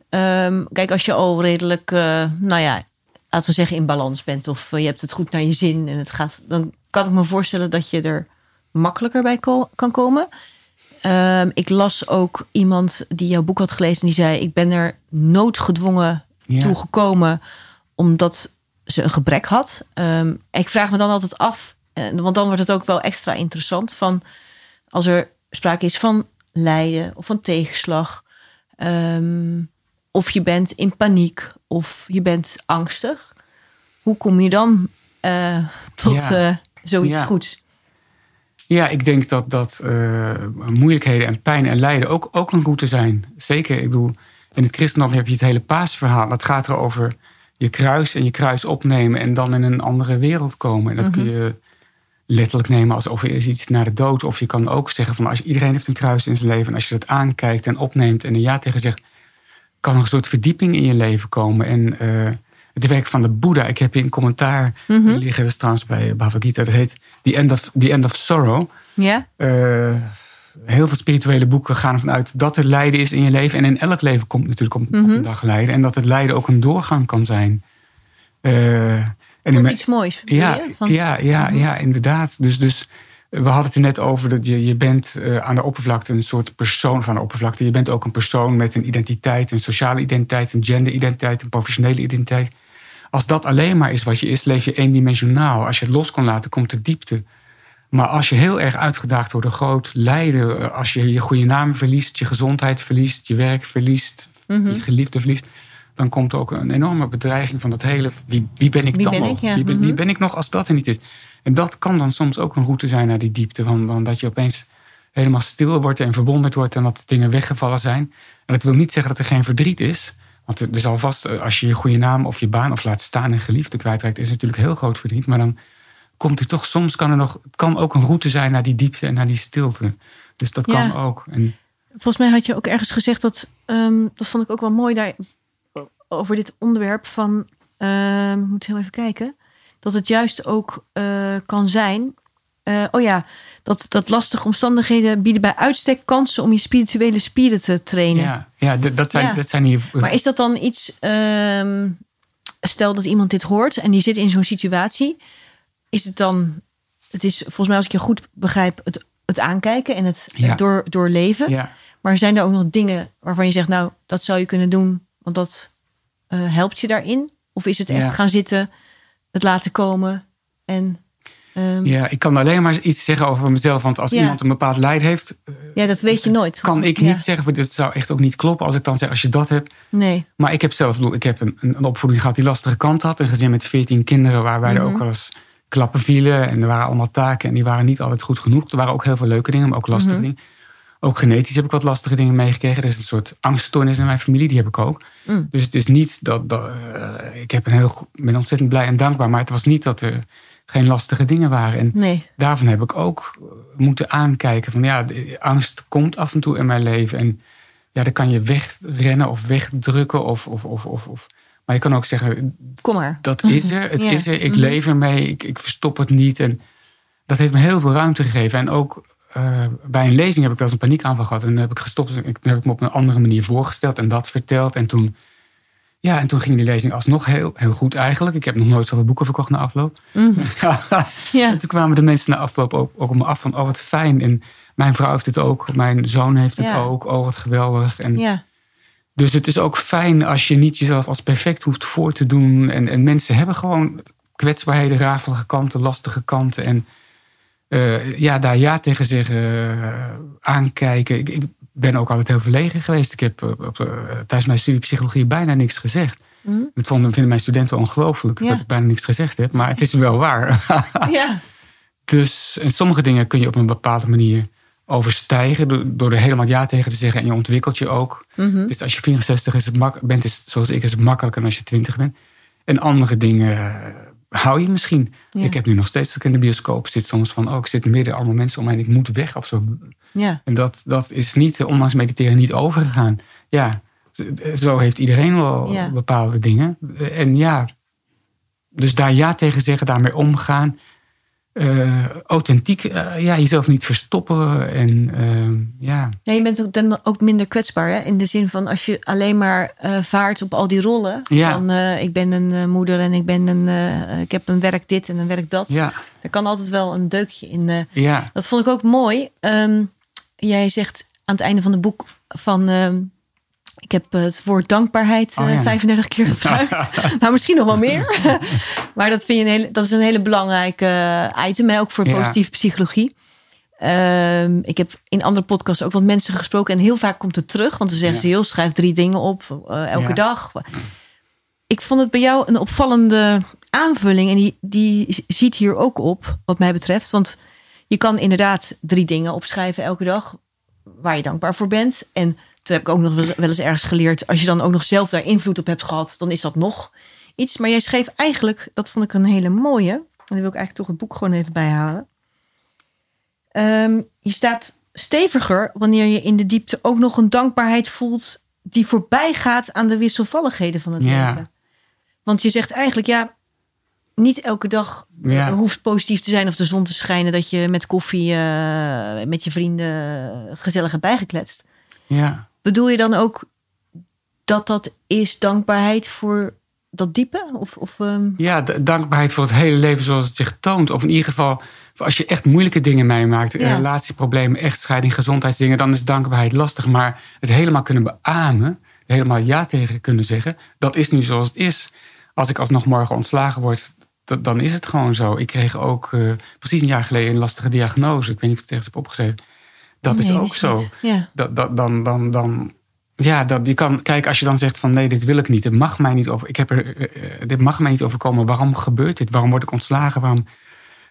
ehm, kijk, als je al redelijk, eh, nou ja, laten we zeggen in balans bent... of eh, je hebt het goed naar je zin en het gaat... dan kan ik me voorstellen dat je er makkelijker bij ko- kan komen. Ehm, ik las ook iemand die jouw boek had gelezen... en die zei, ik ben er noodgedwongen Ja. toe gekomen... omdat ze een gebrek had. Ehm, ik vraag me dan altijd af, eh, want dan wordt het ook wel extra interessant... van als er sprake is van lijden of van tegenslag... of je bent in paniek of je bent angstig... hoe kom je dan eh, tot Ja. eh, zoiets Ja. goeds? Ja, ik denk dat, dat eh, moeilijkheden en pijn en lijden ook, ook een route zijn. Zeker, ik bedoel, in het christendom heb je het hele paasverhaal. Dat gaat erover je kruis en je kruis opnemen en dan in een andere wereld komen. En dat kun je letterlijk nemen als over is iets naar de dood. Of je kan ook zeggen van als iedereen heeft een kruis in zijn leven. En als je dat aankijkt en opneemt en er ja tegen zegt, kan er een soort verdieping in je leven komen. En eh, het werk van de Boeddha, ik heb hier een commentaar liggen, dat is trouwens bij Bhagavad Gita, dat heet The End of, The End of Sorrow. Ja? Eh, heel veel spirituele boeken gaan ervan uit dat er lijden is in je leven. En in elk leven komt natuurlijk op, op een dag lijden. En dat het lijden ook een doorgang kan zijn. Eh, en Tot mijn- iets moois. ja, je? Van, ja, ja, ja, inderdaad. Dus, dus we hadden het er net over dat je, je bent eh, aan de oppervlakte een soort persoon van de oppervlakte. Je bent ook een persoon met een identiteit, een sociale identiteit, een genderidentiteit, een professionele identiteit. Als dat alleen maar is wat je is, leef je eendimensionaal. Als je het los kon laten, komt de diepte. Maar als je heel erg uitgedaagd wordt door groot lijden, eh, als je je goede naam verliest, je gezondheid verliest, je werk verliest, Mhm. je geliefde verliest, dan komt ook een enorme bedreiging van dat hele. Wie, wie ben ik Wie dan ben nog? ik, ja. wie, ben, Mhm. wie ben ik nog als dat er niet is? En dat kan dan soms ook een route zijn naar die diepte. Van, van dat je opeens helemaal stil wordt en verwonderd wordt en dat dingen weggevallen zijn. En dat wil niet zeggen dat er geen verdriet is. Want er er zal vast, eh, als je je goede naam of je baan of laat staan en geliefde kwijtraakt, is natuurlijk heel groot verdriet. Maar dan komt er toch, soms kan er nog, het kan ook een route zijn naar die diepte en naar die stilte. Dus dat kan ook. En, Volgens mij had je ook ergens gezegd dat, ehm, dat vond ik ook wel mooi daar, over dit onderwerp van, ehm, ik moet heel even kijken, dat het juist ook eh, kan zijn, eh, oh ja, dat, dat lastige omstandigheden bieden bij uitstek kansen om je spirituele spieren te trainen. ja, ja, dat, zijn, Ja. dat zijn hier. Maar is dat dan iets, ehm, stel dat iemand dit hoort en die zit in zo'n situatie, is het dan, het is volgens mij als ik je goed begrijp, het, het aankijken en het Ja. door, doorleven. ja, Maar zijn er ook nog dingen waarvan je zegt, nou, dat zou je kunnen doen, want dat eh, helpt je daarin? Of is het echt Ja. gaan zitten, het laten komen en ehm, ja. ja, ik kan alleen maar iets zeggen over mezelf. Want als Ja. iemand een bepaald lijden heeft, dat weet je nooit. kan ik Ja. niet zeggen, want dit zou echt ook niet kloppen als ik dan zeg, als je dat hebt. Nee. Maar ik heb zelf, ik heb een, een opvoeding gehad die lastige kant had. Een gezin met 14 kinderen waarbij er Mhm. ook wel eens klappen vielen. En er waren allemaal taken en die waren niet altijd goed genoeg. Er waren ook heel veel leuke dingen, maar ook lastige Mhm. dingen. Ook genetisch heb ik wat lastige dingen meegekregen. Er is een soort angststoornis in mijn familie, die heb ik ook. Mm. Dus het is niet dat, dat eh, ik heb een heel, ben ontzettend blij en dankbaar. Maar het was niet dat er geen lastige dingen waren. En Nee. daarvan heb ik ook eh, moeten aankijken. Van ja, angst komt af en toe in mijn leven. En ja, dan kan je wegrennen of wegdrukken. Of, of, of, of, of. Maar je kan ook zeggen, Kom maar. dat is er. Het Ja. is er. Ik Mhm. leef ermee. Ik, ik verstop het niet. En dat heeft me heel veel ruimte gegeven. En ook eh, bij een lezing heb ik wel eens een paniekaanval gehad. En dan heb ik gestopt. En ik- dan heb ik me op een andere manier voorgesteld. En dat verteld. En toen, ja, en toen ging die lezing alsnog heel, heel goed eigenlijk. Ik heb nog nooit zoveel boeken verkocht na afloop. Mhm. Ja. En toen kwamen de mensen na afloop ook, ook op me af van, oh wat fijn. En mijn vrouw heeft het ook, mijn zoon heeft het Ja. ook. Oh wat geweldig. En ja. Dus het is ook fijn als je niet jezelf als perfect hoeft voor te doen. En, en mensen hebben gewoon kwetsbaarheden, rafelige kanten, lastige kanten. En eh, ja, daar ja tegen zeggen, eh, aankijken. Ik, ik ben ook altijd heel verlegen geweest. Ik heb eh, op, tijdens mijn studie psychologie bijna niks gezegd. Mhm. Dat vonden, vinden mijn studenten ongelooflijk Ja. dat ik bijna niks gezegd heb. Maar het is wel waar. ja. Dus en sommige dingen kun je op een bepaalde manier overstijgen. Door, door er helemaal ja tegen te zeggen. En je ontwikkelt je ook. Mhm. Dus als je 64 is het mak- bent, is, het, zoals ik, is het makkelijker dan als je 20 bent. En andere dingen hou je misschien. Ja. Ik heb nu nog steeds dat ik in de bioscoop zit. Soms van, oh, ik zit midden allemaal mensen om me heen. Ik moet weg of zo. ja. En dat, dat is niet, eh, ondanks mediteren, niet overgegaan. Ja, z- zo heeft iedereen wel Ja. bepaalde dingen. En ja, dus daar ja tegen zeggen, daarmee omgaan. Eh, authentiek, eh, ja, jezelf niet verstoppen. En ehm, ja. ja. Je bent ook, dan ook minder kwetsbaar. Hè? In de zin van als je alleen maar uh, vaart op al die rollen. Ja. Van ik ben een moeder en ik, ben een, ik heb een werk dit en een werk dat. Ja. Er kan altijd wel een deukje in. ja. Dat vond ik ook mooi. Ehm, jij zegt aan het einde van het boek van ehm, ik heb het woord dankbaarheid Oh, ja. 35 keer gebruikt. maar misschien nog wel meer. maar dat, vind je een hele, dat is een hele belangrijke eh, item, hè, ook voor positieve psychologie. Ehm, ik heb in andere podcasts ook wat mensen gesproken. En heel vaak komt het terug. Want dan zeggen ze, heel schrijf drie dingen op eh, elke dag. Ik vond het bij jou een opvallende aanvulling. En die, die ziet hier ook op, wat mij betreft. Want je kan inderdaad drie dingen opschrijven elke dag. Waar je dankbaar voor bent. En toen heb ik ook nog wel eens- ergens geleerd. Als je dan ook nog zelf daar invloed op hebt gehad. Dan is dat nog iets. Maar jij schreef eigenlijk, dat vond ik een hele mooie. En dan wil ik eigenlijk toch het boek gewoon even bijhalen. Ehm, je staat steviger wanneer je in de diepte ook nog een dankbaarheid voelt. Die voorbij gaat aan de wisselvalligheden van het Ja. leven. Want je zegt eigenlijk, ja, niet elke dag Ja. eh, hoeft positief te zijn of de zon te schijnen. Dat je met koffie eh, met je vrienden gezellig hebt bijgekletst. ja. Bedoel je dan ook dat dat is dankbaarheid voor dat diepe? Of, of, ehm, Ja, dankbaarheid voor het hele leven zoals het zich toont. Of in ieder geval, als je echt moeilijke dingen meemaakt, Ja. relatieproblemen, echtscheiding, gezondheidsdingen, dan is dankbaarheid lastig. Maar het helemaal kunnen beamen, helemaal ja tegen kunnen zeggen, dat is nu zoals het is. Als ik alsnog morgen ontslagen word, dan is het gewoon zo. Ik kreeg ook eh, precies een jaar geleden een lastige diagnose. Ik weet niet of ik het ergens heb opgeschreven. Dat nee, is ook zo. Ja. Dat, dat, dan, dan, dan, ja, dat, je kan, kijk, als je dan zegt van nee, dit wil ik niet, dit mag mij niet over, ik heb er, eh, eh, dit mag mij niet overkomen. Waarom gebeurt dit? Waarom word ik ontslagen? Waarom?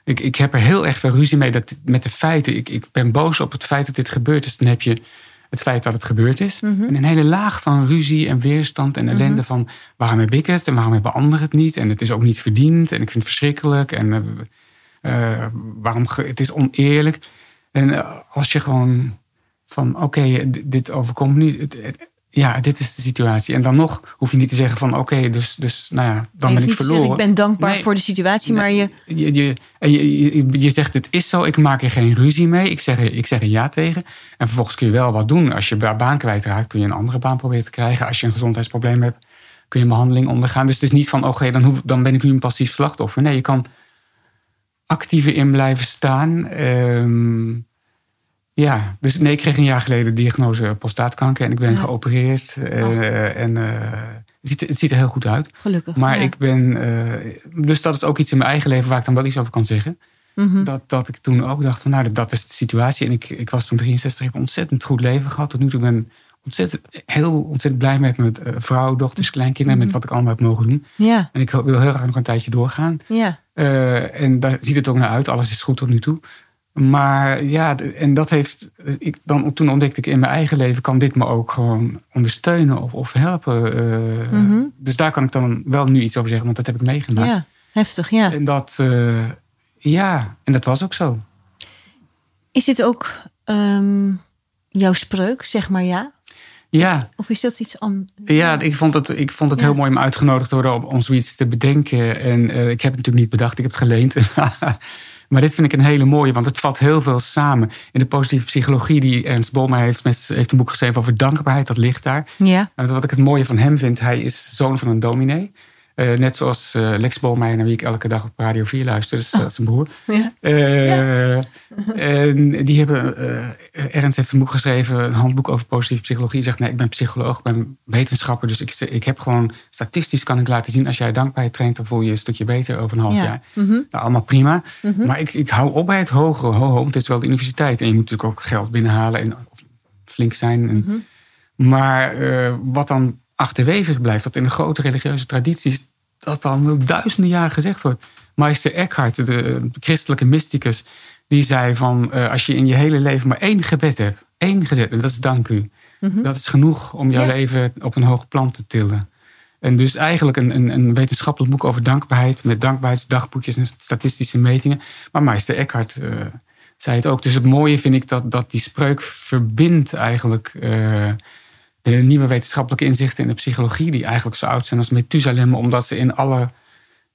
Ik, ik heb er heel erg veel ruzie mee dat, met de feiten. Ik, ik ben boos op het feit dat dit gebeurd is. Dan heb je het feit dat het gebeurd is. Mhm. En een hele laag van ruzie en weerstand en ellende van waarom heb ik het en waarom hebben anderen het niet? En het is ook niet verdiend en ik vind het verschrikkelijk en eh, waarom het is oneerlijk. En eh, als je gewoon van oké, d- dit overkomt niet. Het- ja, dit is de situatie. En dan nog hoef je niet te zeggen van oké, dus, dus nou ja, dan ben ik verloren. zeggen, ik ben dankbaar Nee. voor de situatie, maar je... Je, je, je, zegt het is zo, ik maak er geen ruzie mee. Ik zeg, er- ik zeg er ja tegen. En vervolgens kun je wel wat doen. Als je ba- baan kwijtraakt, kun je een andere baan proberen te krijgen. Als je een gezondheidsprobleem hebt, kun je een behandeling ondergaan. Dus het is niet van, oké, dan, hoef- dan ben ik nu een passief slachtoffer. Nee, je kan actiever in blijven staan. Ehm, ja, dus nee, ik kreeg een jaar geleden de diagnose prostaatkanker. En ik ben Ja. geopereerd. eh, En eh, het, ziet, er- het ziet er heel goed uit. Gelukkig. Maar ja. ik ben. eh, dus dat is ook iets in mijn eigen leven waar ik dan wel iets over kan zeggen. Mhm. Dat, dat ik toen ook dacht van nou, dat is de situatie. En ik, ik was toen 63, ik heb een ontzettend goed leven gehad. Tot nu toe ben ik ontzettend, heel ontzettend blij met mijn vrouw, dochters, kleinkinderen. Met wat ik allemaal heb mogen doen. Ja, En ik wil heel graag nog een tijdje doorgaan. ja. En daar ziet het ook naar uit. Alles is goed tot nu toe. Maar ja, en dat heeft. Ik, dan, toen ontdekte ik in mijn eigen leven, kan dit me ook gewoon ondersteunen of, of helpen. eh. Mhm. Dus daar kan ik dan wel nu iets over zeggen, want dat heb ik meegemaakt. ja. Heftig, ja. En dat, eh, ja, en dat was ook zo. Is dit ook ehm, jouw spreuk, zeg maar ja? Ja, Of is dat iets anders? ja ik vond het, ik vond het Ja. heel mooi om uitgenodigd te worden om, om zoiets te bedenken. En eh, ik heb het natuurlijk niet bedacht, ik heb het geleend. maar dit vind ik een hele mooie, want het vat heel veel samen. In de positieve psychologie die Ernst Bolmeijer heeft, met, heeft een boek geschreven over dankbaarheid, dat ligt daar. Ja, En wat ik het mooie van hem vind, hij is zoon van een dominee. Eh, net zoals eh, Lex Bolmeijer, naar wie ik elke dag op Radio 4 luister. Dus dat is zijn broer. ja. Eh, En die hebben, eh, Ernst heeft een boek geschreven, een handboek over positieve psychologie. Hij zegt, nee, ik ben psycholoog, ik ben wetenschapper. Dus ik, ik heb gewoon, statistisch kan ik laten zien, als jij dankbaarheid traint, dan voel je je een stukje beter over een half Ja. jaar. Mhm. Nou, allemaal prima. Maar ik, ik hou op bij het hoge, ho, ho, want het is wel de universiteit. En je moet natuurlijk ook geld binnenhalen en flink zijn. En, Mhm. Maar eh, wat dan achterwege blijft, dat in de grote religieuze tradities, dat wel duizenden jaren gezegd wordt. Meister Eckhart, de, de christelijke mysticus, die zei van eh, als je in je hele leven maar één gebed hebt, één gezet, en dat is dank u. Dat is genoeg om jouw Ja. leven op een hoog plan te tillen. En dus eigenlijk een, een, een wetenschappelijk boek over dankbaarheid met dankbaarheidsdagboekjes en statistische metingen. Maar Meister Eckhart eh, zei het ook. Dus het mooie vind ik dat, dat die spreuk verbindt eigenlijk eh, de nieuwe wetenschappelijke inzichten in de psychologie, die eigenlijk zo oud zijn als Methusalem, omdat ze in alle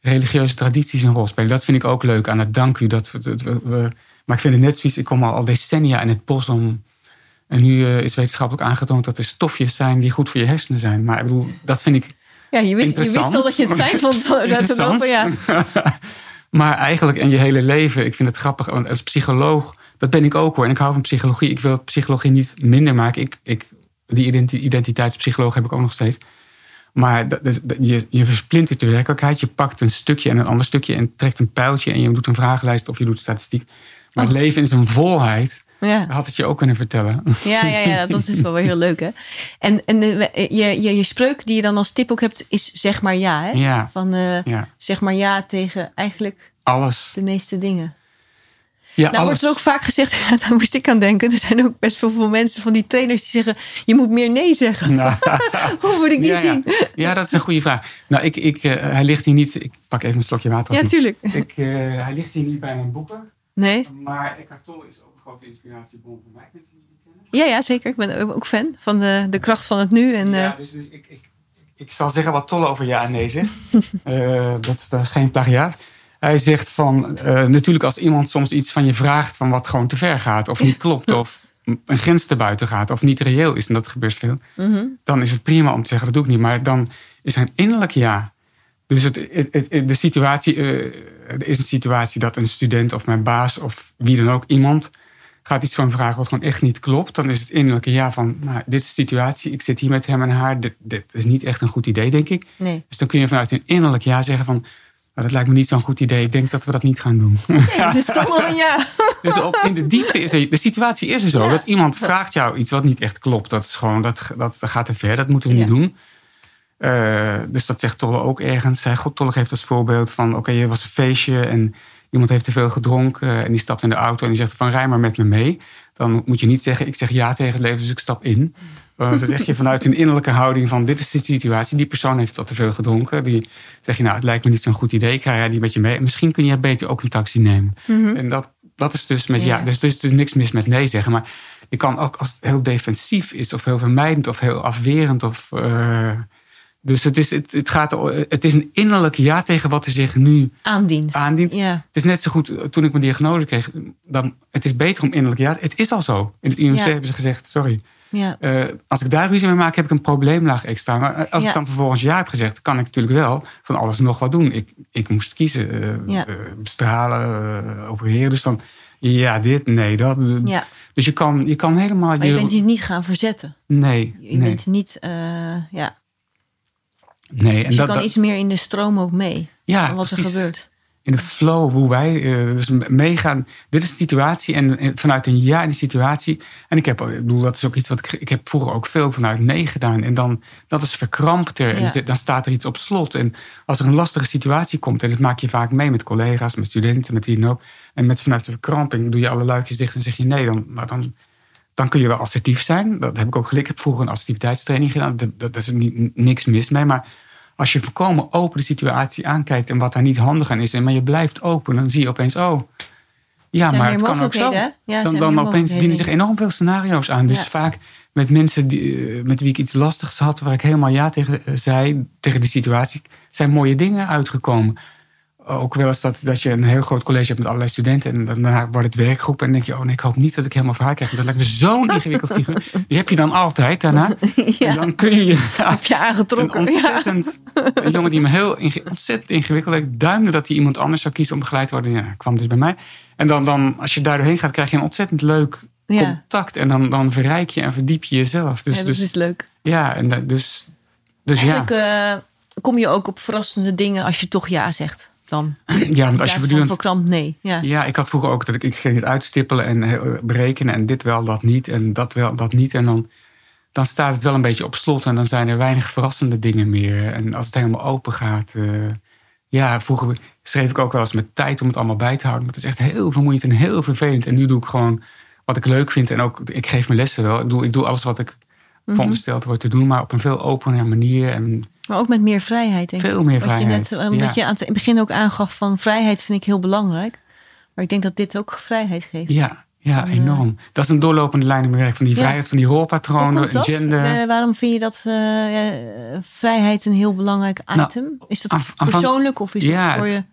religieuze tradities een rol spelen. Dat vind ik ook leuk aan het dank u. Dat we, dat we, we- maar ik vind het net zoiets, ik kom al, al decennia in het bos om. En nu eh, is wetenschappelijk aangetoond dat er stofjes zijn die goed voor je hersenen zijn. Maar ik bedoel, dat vind ik Ja, je wist, je wist al dat je het fijn vond. Dat over, ja. maar eigenlijk in je hele leven, ik vind het grappig. Want als psycholoog, dat ben ik ook hoor. En ik hou van psychologie. Ik wil psychologie niet minder maken. Ik, ik, die identi- identiteitspsycholoog heb ik ook nog steeds. Maar dat, dat- dat- je, je versplintert de werkelijkheid. Je pakt een stukje en een ander stukje en trekt een pijltje en je doet een vragenlijst of je doet statistiek. Maar het leven in zijn volheid Ja. had het je ook kunnen vertellen. Ja, ja, ja, dat is wel weer heel leuk, hè? En, en de- je, je, je spreuk die je dan als tip ook hebt, is zeg maar ja, hè? Ja. Van eh, Ja, zeg maar ja tegen eigenlijk alles. de meeste dingen. Ja, Nou alles. wordt er ook vaak gezegd, ja, daar moest ik aan denken. Er zijn ook best wel veel mensen van die trainers die zeggen, je moet meer nee zeggen. Nou, Hoe moet ik die ja, zien? ja, dat is een goede vraag. Nou, ik, ik, eh, hij ligt hier niet. Ik pak even een slokje water. Ja, tuurlijk. ik, eh, hij ligt hier niet bij mijn boeken. Nee? Maar Eckhart Tolle is ook een grote inspiratiebron voor mij. Ja, ja, zeker. Ik ben ook fan van de, de kracht van het nu. En, Ja, eh, dus, dus ik, ik, ik zal zeggen wat Tolle over ja en nee zegt. Eh, dat is geen plagiaat. Hij zegt van, eh, natuurlijk als iemand soms iets van je vraagt... van wat gewoon te ver gaat of niet klopt... of een grens te buiten gaat of niet reëel is... en dat gebeurt veel, mhm. dan is het prima om te zeggen, dat doe ik niet. Maar dan is een innerlijk ja. Dus het, het, het- de situatie, eh, er is een situatie dat een student of mijn baas of wie dan ook, iemand gaat iets van vragen wat gewoon echt niet klopt. Dan is het innerlijke ja van, nou, dit is de situatie, ik zit hier met hem en haar. Dit, dit is niet echt een goed idee, denk ik. nee. Dus dan kun je vanuit een innerlijk ja zeggen van, nou, dat lijkt me niet zo'n goed idee. Ik denk dat we dat niet gaan doen. Het is toch wel een ja. Dus op, in de diepte is er, de situatie is er zo. Ja. Dat iemand vraagt jou iets wat niet echt klopt. Dat is gewoon, dat, dat, dat gaat te ver. Dat moeten we Ja. niet doen. Eh, dus dat zegt Tolle ook ergens. Hij, God, Tolle geeft als voorbeeld van... oké, je was een feestje en iemand heeft te veel gedronken... en die stapt in de auto en die zegt van rij maar met me mee. Dan moet je niet zeggen, ik zeg ja tegen het leven, dus ik stap in. Want dan zeg je vanuit een innerlijke houding van... dit is de situatie, die persoon heeft wat te veel gedronken. Die zeg je, nou, het lijkt me niet zo'n goed idee. Ik ga die met je mee. Misschien kun je beter ook een taxi nemen. En dat, dat is dus met ja. Ja. Dus er is dus niks mis met nee zeggen. Maar je kan ook als het heel defensief is... of heel vermijdend of heel afwerend... of eh, dus het is, het, het, gaat, het is een innerlijk ja tegen wat er zich nu Aandient. aandient. Ja. Het is net zo goed, eh, toen ik mijn diagnose kreeg, dan, het is beter om innerlijk ja. Het is al zo. In het UMC Ja. hebben ze gezegd, sorry. Ja. eh, als ik daar ruzie mee maak, heb ik een probleemlaag extra. Maar eh, als Ja. ik dan vervolgens ja heb gezegd, kan ik natuurlijk wel van alles nog wat doen. Ik, ik moest kiezen, Ja. eh, bestralen, eh, opereren. Dus dan, ja, dit, nee, dat. ja. Dus je kan, je kan helemaal... Maar je bent je niet gaan verzetten. Nee, Je nee, bent niet, ja. nee. En Dus je dat, kan dat- iets meer in de stroom ook mee. ja, van wat er gebeurt. In de flow hoe wij eh, dus meegaan. Dit is de situatie en, en vanuit een ja in die situatie. En ik heb, ik bedoel, dat is ook iets wat ik, ik heb vroeger ook veel vanuit nee gedaan. En dan, dat is verkrampter. En Ja. dan staat er iets op slot. En als er een lastige situatie komt, en dat maak je vaak mee met collega's, met studenten, met wie dan ook. En met vanuit de verkramping doe je alle luikjes dicht en zeg je nee, dan, maar dan, dan kun je wel assertief zijn. Dat heb ik ook geleerd. Ik heb vroeger een assertiviteitstraining gedaan. Dat is niet, niks mis mee. Maar als je voorkomen open de situatie aankijkt en wat daar niet handig aan is, en maar je blijft open, dan zie je opeens, oh, ja, Zijn maar het kan ook zo. Ja, dan dan opeens dienen zich enorm veel scenario's aan. Dus Ja. vaak met mensen die, eh, met wie ik iets lastigs had, waar ik helemaal ja tegen eh, zei, tegen die situatie, zijn mooie dingen uitgekomen. Ook wel eens dat, dat je een heel groot college hebt met allerlei studenten. En dan- daarna wordt het werkgroep. En dan denk je, oh nee, ik hoop niet dat ik helemaal voor haar krijg. Want dat lijkt me zo'n ingewikkeld figuur. Die heb je dan altijd daarna. En dan kun je je heb je een aangetrokken. Ja. ontzettend, een jongen die me heel inge- ontzettend ingewikkeld duimde dat hij iemand anders zou kiezen om begeleid te worden. Ja, kwam dus bij mij. En dan, dan, als je daar doorheen gaat, krijg je een ontzettend leuk Ja. contact. En dan, dan verrijk je en verdiep je jezelf. Dus Ja, dat dus, is leuk. ja, en dat- dus, dus ja. Eigenlijk eh, kom je ook op verrassende dingen als je toch ja zegt. Dan. ja, want als je voortdurend verkrampt nee. Ja. Ja, ik had vroeger ook dat ik, ik ging het uitstippelen en eh, berekenen en dit wel, dat niet en dat wel, dat niet. En dan, dan staat het wel een beetje op slot en dan zijn er weinig verrassende dingen meer. En als het helemaal open gaat. eh, ja, vroeger schreef ik ook wel eens met tijd om het allemaal bij te houden. Maar het is echt heel vermoeiend en heel vervelend. En nu doe ik gewoon wat ik leuk vind. En ook, ik geef mijn lessen wel. Ik doe, ik doe alles wat ik Mhm. verondersteld word te doen, maar op een veel opener manier. En Maar ook met meer vrijheid. Denk ik. veel meer Wat je vrijheid. net, omdat ja. je aan het begin ook aangaf van vrijheid vind ik heel belangrijk. Maar ik denk dat dit ook vrijheid geeft. Ja, Ja, enorm. Dat is een doorlopende lijn in mijn werk. Van die Ja. vrijheid, van die rolpatronen, gender. Eh, waarom vind je dat eh, ja, vrijheid een heel belangrijk Nou, item? is dat aan- aan- persoonlijk of is het voor je...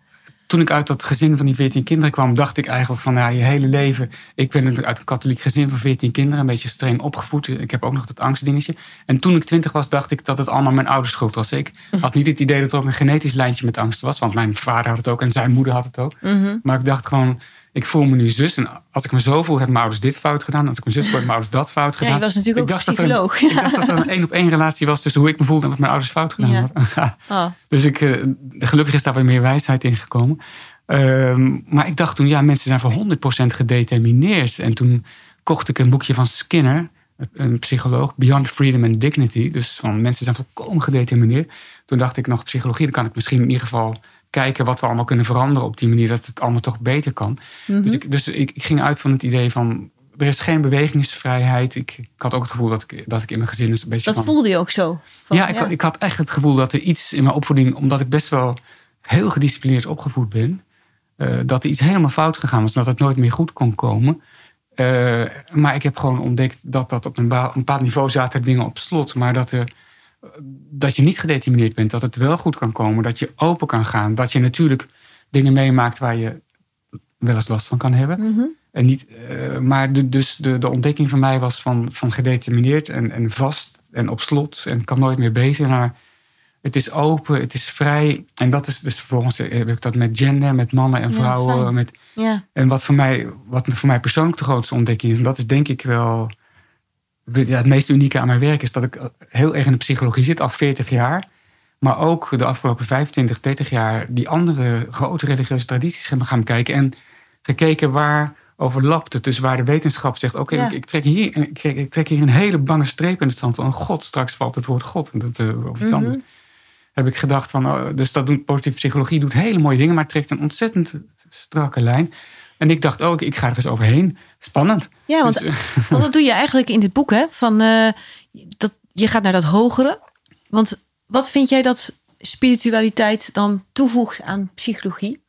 Toen ik uit dat gezin van die 14 kinderen kwam, dacht ik eigenlijk van ja, je hele leven. Ik ben uit een katholiek gezin van 14 kinderen, een beetje streng opgevoed. Ik heb ook nog dat angstdingetje. En toen ik 20 was, dacht ik dat het allemaal mijn ouders schuld was. Ik had niet het idee dat er ook een genetisch lijntje met angst was, want mijn vader had het ook en zijn moeder had het ook. Mhm. Maar ik dacht gewoon, ik voel me nu zus. En als ik me zo voel, hebben mijn ouders dit fout gedaan. Als ik me zus voel, hebben mijn ouders dat fout Ja, gedaan. je was natuurlijk ik ook dacht dat er een- psycholoog. ik dacht dat er een één op één relatie was tussen hoe ik me voelde en wat mijn ouders fout gedaan Ja. hadden. Oh. Dus ik, eh, gelukkig is daar weer meer wijsheid in gekomen. Ehm, maar ik dacht toen, ja, mensen zijn voor 100% gedetermineerd. En toen kocht ik een boekje van Skinner, een psycholoog, Beyond Freedom and Dignity. Dus van mensen zijn volkomen gedetermineerd. Toen dacht ik nog, psychologie, dan kan ik misschien in ieder geval kijken wat we allemaal kunnen veranderen op die manier, dat het allemaal toch beter kan. Mhm. Dus, ik, dus ik, ik ging uit van het idee van, er is geen bewegingsvrijheid. Ik, ik had ook het gevoel dat ik, dat ik in mijn gezin dus een beetje Dat van... voelde je ook zo? Van, ja, ik, Had, ik had echt het gevoel dat er iets in mijn opvoeding, omdat ik best wel heel gedisciplineerd opgevoed ben, eh, dat er iets helemaal fout gegaan was, dat het nooit meer goed kon komen. Eh, maar ik heb gewoon ontdekt dat dat op een bepaald niveau zaten dingen op slot, maar dat, er, dat je niet gedetermineerd bent, dat het wel goed kan komen, dat je open kan gaan, dat je natuurlijk dingen meemaakt waar je wel eens last van kan hebben. Mhm. En niet, eh, maar de, dus de, de ontdekking van mij was van, van gedetermineerd en, en vast en op slot en kan nooit meer beter naar het is open, het is vrij. En dat is dus vervolgens heb ik dat met gender, met mannen en vrouwen. met, Ja. en wat voor, mij, wat voor mij persoonlijk de grootste ontdekking is, en dat is denk ik wel ja, het meest unieke aan mijn werk, is dat ik heel erg in de psychologie zit, al 40 jaar. Maar ook de afgelopen 25, 30 jaar die andere grote religieuze tradities hebben gaan kijken. En gekeken waar overlapt het. Dus waar de wetenschap zegt: Oké, Ja. ik, ik, trek hier, ik, trek, ik trek hier een hele bange streep in het zand. Van God, straks valt het woord God. Dat, eh, of iets Mhm. anders. Heb ik gedacht van, oh, dus dat doet positieve psychologie, doet hele mooie dingen, maar trekt een ontzettend strakke lijn. En ik dacht ook, ik ga er eens overheen. Spannend. Ja, want, Dus, eh, want dat doe je eigenlijk in dit boek, hè? Van, eh, dat, je gaat naar dat hogere. Want wat vind jij dat spiritualiteit dan toevoegt aan psychologie?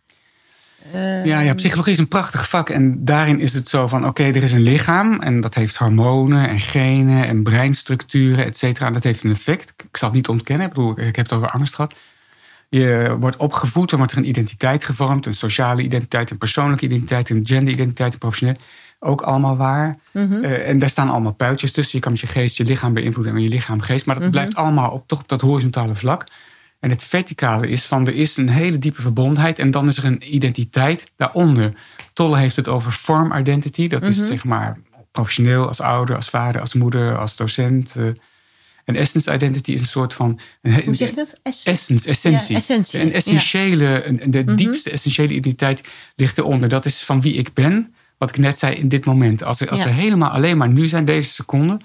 Eh, Ja, ja, psychologie is een prachtig vak. En daarin is het zo van, oké, er is een lichaam. En dat heeft hormonen en genen en breinstructuren, et cetera. En dat heeft een effect. Ik zal het niet ontkennen. Ik bedoel, ik heb het over angst gehad. Je wordt opgevoed, dan wordt er een identiteit gevormd. Een sociale identiteit, een persoonlijke identiteit, een genderidentiteit, een professioneel. Ook allemaal waar. mhm. Eh, en daar staan allemaal puitjes tussen. Je kan met je geest je lichaam beïnvloeden en je lichaam geest. Maar dat blijft allemaal op, toch op dat horizontale vlak. En het verticale is van er is een hele diepe verbondenheid. En dan is er een identiteit daaronder. Tolle heeft het over form identity. Dat is zeg maar professioneel, als ouder, als vader, als moeder, als docent. eh. En essence identity is een soort van... Een, Hoe zeg je dat? Ess- Essence, essentie. Ja, essentie, Een ja. essentiële, een- de diepste essentiële identiteit ligt eronder. Dat is van wie ik ben, wat ik net zei in dit moment. Als, als Ja. Mhm. we helemaal alleen maar nu zijn, deze seconde,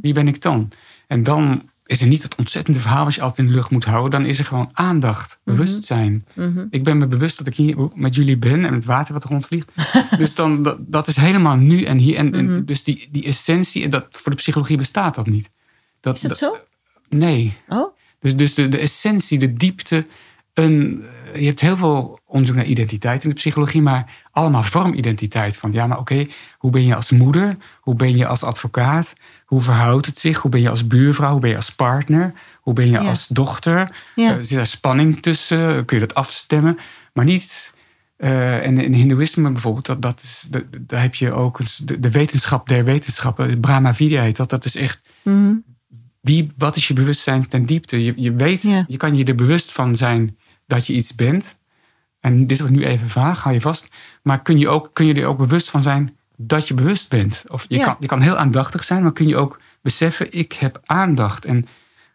wie ben ik dan? En dan is er niet het ontzettende verhaal wat je altijd in de lucht moet houden. Dan is er gewoon aandacht, Mhm. bewustzijn. Ik ben me bewust dat ik hier met jullie ben en het water wat er rondvliegt. dus dan, dat, dat is helemaal nu en hier. En, en Mhm. dus die, die essentie, en dat, voor de psychologie bestaat dat niet. Dat, Is dat zo? Nee, Oh, dus, dus de, de essentie, de diepte. Een, je hebt heel veel onderzoek naar identiteit in de psychologie, maar allemaal vormidentiteit. Van ja, maar oké, hoe ben je als moeder? Hoe ben je als advocaat? Hoe verhoudt het zich? Hoe ben je als buurvrouw? Hoe ben je als partner? Hoe ben je Ja. als dochter? Ja. Eh, zit daar spanning tussen? Kun je dat afstemmen? Maar niet. eh, en in Hindoeïsme bijvoorbeeld, dat, dat is, dat- daar heb je ook de, de wetenschap der wetenschappen. Brahma Vidya heet dat. Dat is echt mhm. wie, wat is je bewustzijn ten diepte? Je, je weet, Ja. je kan je er bewust van zijn dat je iets bent. En dit wordt nu even vaag, hou je vast. Maar kun je, ook, kun je er ook bewust van zijn dat je bewust bent? Of je, Ja. kan, je kan heel aandachtig zijn, maar kun je ook beseffen, ik heb aandacht. En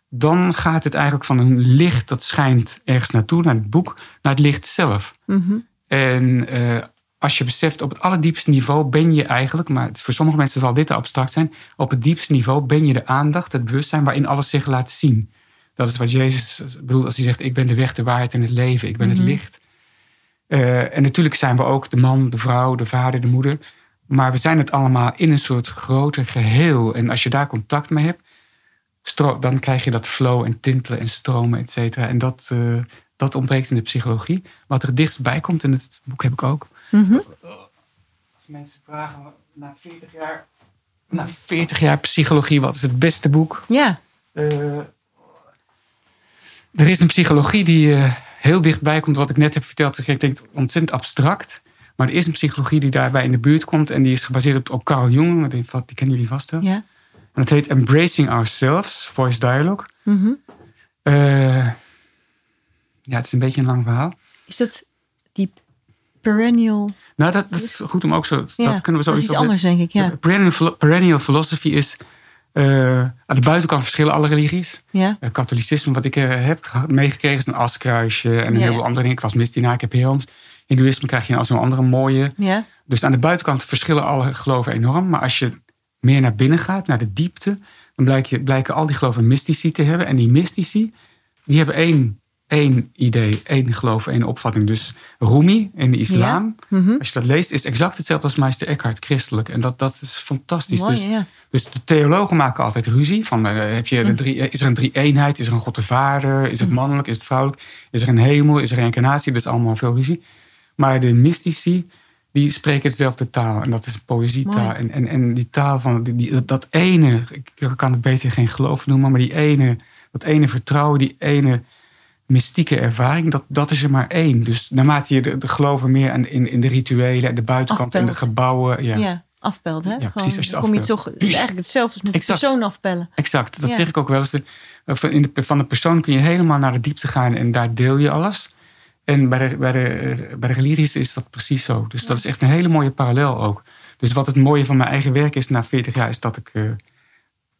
dan gaat het eigenlijk van een licht dat schijnt ergens naartoe, naar het boek, naar het licht zelf. Mhm. En eh, als je beseft, op het allerdiepste niveau ben je eigenlijk, maar voor sommige mensen zal dit te abstract zijn, op het diepste niveau ben je de aandacht, het bewustzijn waarin alles zich laat zien. Dat is wat Jezus bedoelt als hij zegt, ik ben de weg, de waarheid en het leven, ik ben het licht. Eh, en natuurlijk zijn we ook de man, de vrouw, de vader, de moeder, maar we zijn het allemaal in een soort groter geheel. En als je daar contact mee hebt, dan krijg je dat flow en tintelen en stromen, et cetera. En dat, eh, dat ontbreekt in de psychologie. Wat er dichtstbij komt, in het boek heb ik ook. Mhm. Als mensen vragen na 40 jaar, na 40 jaar psychologie, wat is het beste boek? Ja. Uh, er is een psychologie die uh, heel dichtbij komt, wat ik net heb verteld. Ik denk ontzettend abstract. Maar er is een psychologie die daarbij in de buurt komt. En die is gebaseerd op, op Carl Jung. Die, die kennen jullie vast wel. Ja. En dat heet Embracing Ourselves, Voice Dialogue. Mm ja, het is een beetje een lang verhaal. Is dat die perennial... Nou, dat, dat is goed om ook zo... Ja, dat kunnen we dat is zoiets iets anders, denk ik. Ja. Perennial, perennial philosophy is... Uh, aan de buitenkant verschillen alle religies. Ja. Uh, katholicisme, wat ik uh, heb meegekregen, is een askruisje en een Ja, heleboel andere dingen. Ik was misdienaar, ik heb Hilms. Hindoeïsme krijg je als een andere mooie. Ja. Dus aan de buitenkant verschillen alle geloven enorm. Maar als je meer naar binnen gaat, naar de diepte, dan blijk je, blijken al die geloven mystici te hebben. En die mystici, die hebben één, één idee, één geloof, één opvatting. Dus Rumi in de islam, Mhm. als je dat leest, is exact hetzelfde als Meister Eckhart, christelijk. En dat, dat is fantastisch. Mooi, dus, ja. dus de theologen maken altijd ruzie. Van, eh, heb je de Mhm. drie, is er een drie-eenheid? Is er een God de Vader? Is het mannelijk? Is het vrouwelijk? Is er een hemel? Is er reïncarnatie? Dat is allemaal veel ruzie. Maar de mystici, die spreken dezelfde taal. En dat is poëzietaal. En, en, en die taal van die, die- dat ene, ik kan het beter geen geloof noemen, maar die ene, dat ene vertrouwen, die ene mystieke ervaring, dat, dat is er maar één. Dus naarmate je de, de geloven meer aan, in, in de rituelen en de buitenkant en de gebouwen. Ja, Ja. afpelt, hè? precies, Gewoon, als je kom je toch, het is eigenlijk hetzelfde als met de persoon afpellen. Exact, dat Ja. zeg ik ook wel eens. De- Van, in de, van de persoon kun je helemaal naar de diepte gaan en daar deel je alles. En bij de, bij de, bij de religies is dat precies zo. Dus dat is echt een hele mooie parallel ook. Dus wat het mooie van mijn eigen werk is na 40 jaar, is dat ik, eh,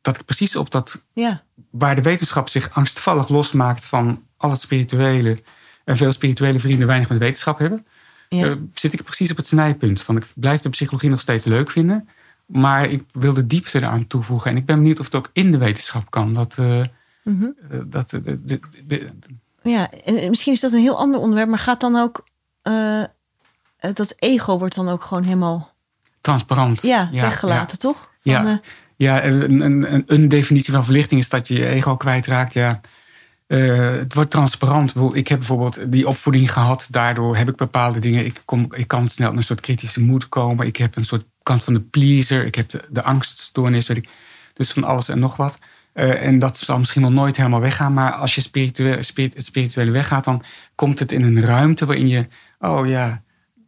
dat ik precies op dat Ja, waar de wetenschap zich angstvallig losmaakt van al het spirituele. En veel spirituele vrienden weinig met wetenschap hebben. ja. eh, zit ik precies op het snijpunt. Van ik blijf de psychologie nog steeds leuk vinden. Maar ik wil de diepte eraan toevoegen. En ik ben benieuwd of het ook in de wetenschap kan. Dat, eh, Mhm. eh, dat, eh, de, de, de- ja. En en misschien is dat een heel ander onderwerp, maar gaat dan ook eh, eh, dat ego wordt dan ook gewoon helemaal transparant. ja, weggelaten, toch? Van, Ja. eh, Ja, een, een, een, een definitie van verlichting is dat je je ego kwijtraakt. Ja. Eh, het wordt transparant. Ik heb bijvoorbeeld die opvoeding gehad. Daardoor heb ik bepaalde dingen. Ik, kom, ik kan snel in een soort kritische moed komen. Ik heb een soort kant van de pleaser. Ik heb de, de angststoornis. Weet ik. Dus van alles en nog wat. Eh, en dat zal misschien wel nooit helemaal weggaan. Maar als je spirituele, spirit, het spirituele weggaat, dan komt het in een ruimte waarin je. Oh ja,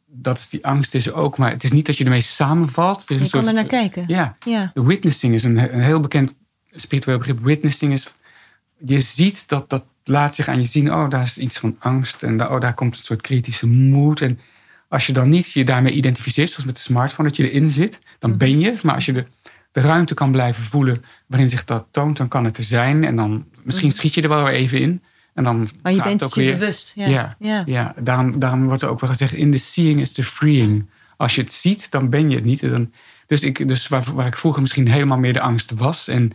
dat is die angst is er ook. Maar het is niet dat je ermee samenvalt. Er is je een kan soort, er naar kijken. Ja, Ja. de witnessing is een, een heel bekend spiritueel begrip. Witnessing is, je ziet dat, dat laat zich aan je zien. Oh, daar is iets van angst. En daar, oh, daar komt een soort kritische moed. En als je dan niet je daarmee identificeert, zoals met de smartphone, dat je erin zit, dan Mhm. ben je het. Maar als je de, de ruimte kan blijven voelen waarin zich dat toont, dan kan het er zijn. En dan misschien schiet je er wel weer even in. En dan Mhm. Maar je gaat bent het ook je weer. bewust. Ja. Ja, Ja. ja. daarom, daarom wordt er ook wel gezegd: in the seeing is the freeing. Als je het ziet, dan ben je het niet. En Dan, dus ik, dus waar, waar ik vroeger misschien helemaal meer de angst was, en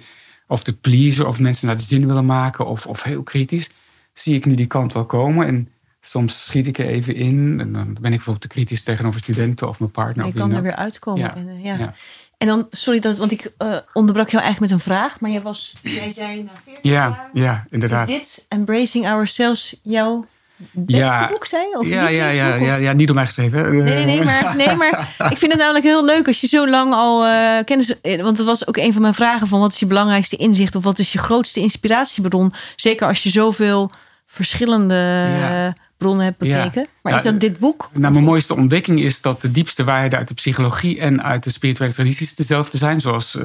of de pleaser, of mensen naar de zin willen maken, of, of heel kritisch, zie ik nu die kant wel komen. En soms schiet ik er even in. En dan ben ik bijvoorbeeld te kritisch tegenover studenten of mijn partner. je wie kan er weer uitkomen. Ja. En, eh, ja. Ja. en dan, sorry, dat, want ik eh, onderbrak jou eigenlijk met een vraag. Maar jij, was, jij zei na 40 Ja, jaar... ja, inderdaad. Is dit, Embracing Ourselves, jouw beste Ja. boek, zei? Of Ja, ja, ja, ja, ja, niet door mij geschreven. Nee, nee, nee, maar, nee, maar ik vind het namelijk heel leuk als je zo lang al eh, kennis... eh, Want dat was ook een van mijn vragen van wat is je belangrijkste inzicht... of wat is je grootste inspiratiebron? Zeker als je zoveel verschillende Ja. eh, bronnen hebt Ja. bekeken. Maar Ja, is dat dit boek? Nou, mijn mooiste ontdekking is dat de diepste waarheden uit de psychologie en uit de spirituele tradities dezelfde zijn. Zoals eh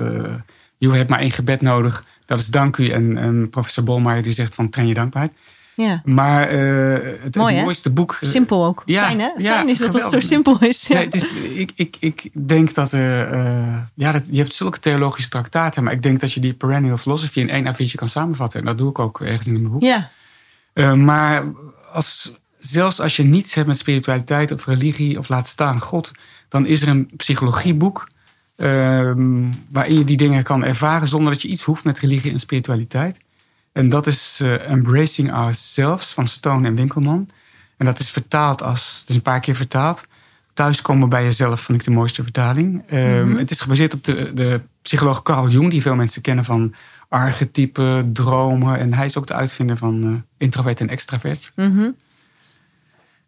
je hebt maar één gebed nodig, dat is dank u. En, en professor Bolmeijer die zegt van train je dankbaarheid. Ja, Maar eh, het, Mooi, het hè? mooiste boek... eh, simpel ook. ja, Fijn, hè? ja, Fijn is dat het zo simpel is. Ja. Nee, het is, ik, ik, ik denk dat er... eh, ja, dat, je hebt zulke theologische traktaten, maar ik denk dat je die perennial philosophy in één A4'tje kan samenvatten. En dat doe ik ook ergens in mijn boek. ja. Maar als, zelfs als je niets hebt met spiritualiteit of religie of laat staan God, dan is er een psychologieboek ehm, waarin je die dingen kan ervaren zonder dat je iets hoeft met religie en spiritualiteit. En dat is eh, Embracing Ourselves van Stone en Winkelman. En dat is vertaald als, het is een paar keer vertaald. Thuiskomen bij jezelf vond ik de mooiste vertaling. Ehm, Het is gebaseerd op de, de psycholoog Carl Jung, die veel mensen kennen van archetypen, dromen. En hij is ook de uitvinder van eh, introvert en extravert. Mhm.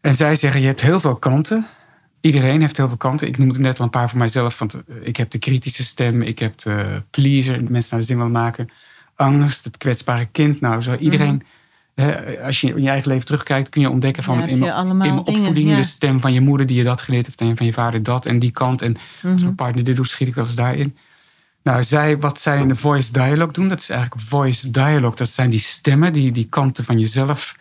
En zij zeggen, je hebt heel veel kanten. iedereen heeft heel veel kanten. Ik noemde net al een paar voor mijzelf. Want ik heb de kritische stem, ik heb de pleaser, mensen naar de zin willen maken. Angst, het kwetsbare kind. Nou, zo iedereen. hè, als je in je eigen leven terugkijkt, kun je ontdekken van Ja, in, mijn- dingen, opvoeding ja. de stem van je moeder die je dat geleerd heeft en van je vader dat en die kant. En als Mhm. mijn partner dit doet, schiet ik wel eens daarin. Nou, zij, wat zij in de voice dialogue doen, dat is eigenlijk voice dialogue. Dat zijn die stemmen, die, die kanten van jezelf,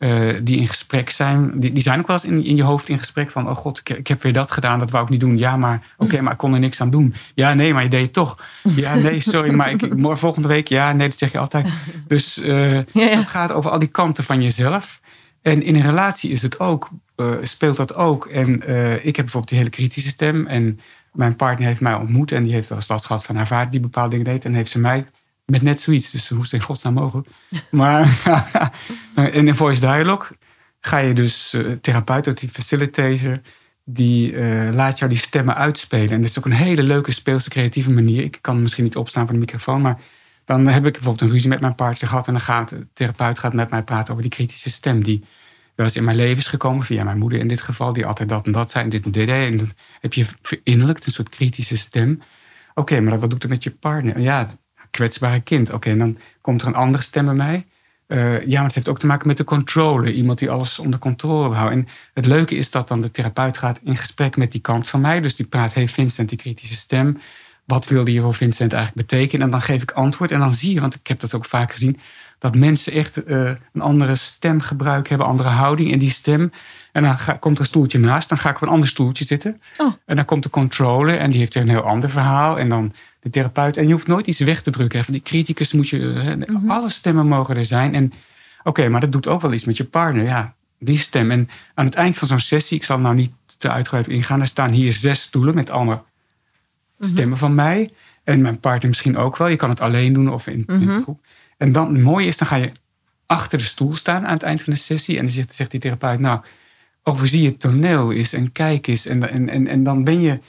eh, die in gesprek zijn. Die, die zijn ook wel eens in, in je hoofd in gesprek van, oh god, ik, ik heb weer dat gedaan, dat wou ik niet doen. Ja, maar oké, maar ik kon er niks aan doen. Ja, nee, maar je deed het toch. Ja, nee, sorry, maar ik, morgen volgende week, ja, nee, dat zeg je altijd. Dus eh, Ja, ja. het gaat over al die kanten van jezelf. En in een relatie is het ook, eh, speelt dat ook. En eh, ik heb bijvoorbeeld die hele kritische stem. En mijn partner heeft mij ontmoet. En die heeft wel eens last gehad van haar vader die bepaalde dingen deed. En heeft ze mij met net zoiets. Dus hoe is het in godsnaam mogelijk? Maar in een voice dialogue ga je dus eh, therapeut, die facilitator... die eh, laat jou die stemmen uitspelen. En dat is ook een hele leuke, speelse, creatieve manier. Ik kan misschien niet opstaan voor de microfoon, maar... Dan heb ik bijvoorbeeld een ruzie met mijn partner gehad. En dan gaat de therapeut gaat met mij praten over die kritische stem. Die wel eens in mijn leven is gekomen. Via mijn moeder in dit geval. Die altijd dat en dat zei. En dit en dit. En dan heb je verinnerlijkt een soort kritische stem. Oké, maar wat doet het met je partner? Ja, kwetsbare kind. Oké, en dan komt er een andere stem bij mij. Eh, ja, maar het heeft ook te maken met de controle. Iemand die alles onder controle wil houden. En het leuke is dat dan de therapeut gaat in gesprek met die kant van mij. Dus die praat, hey Vincent, die kritische stem. Wat wilde je voor Vincent eigenlijk betekenen? En dan geef ik antwoord. En dan zie je, want ik heb dat ook vaak gezien... dat mensen echt eh, een andere stemgebruik hebben, andere houding in die stem. En dan ga- komt er een stoeltje naast. Dan ga ik op een ander stoeltje zitten. Oh. En dan komt de controle en die heeft weer een heel ander verhaal. En dan de therapeut. En je hoeft nooit iets weg te drukken. hè. Van die criticus moet je... eh, Alle stemmen mogen er zijn. En oké, maar dat doet ook wel iets met je partner. Ja, die stem. En aan het eind van zo'n sessie... Ik zal nou niet te uitgebreid ingaan. Er staan hier zes stoelen met allemaal stemmen van mij. En mijn partner misschien ook wel. Je kan het alleen doen of in, in een groep. En dan het mooie is, dan ga je achter de stoel staan aan het eind van de sessie. En dan zegt, zegt die therapeut, nou, overzie je toneel is en kijk eens. En, en, en, en dan ben je,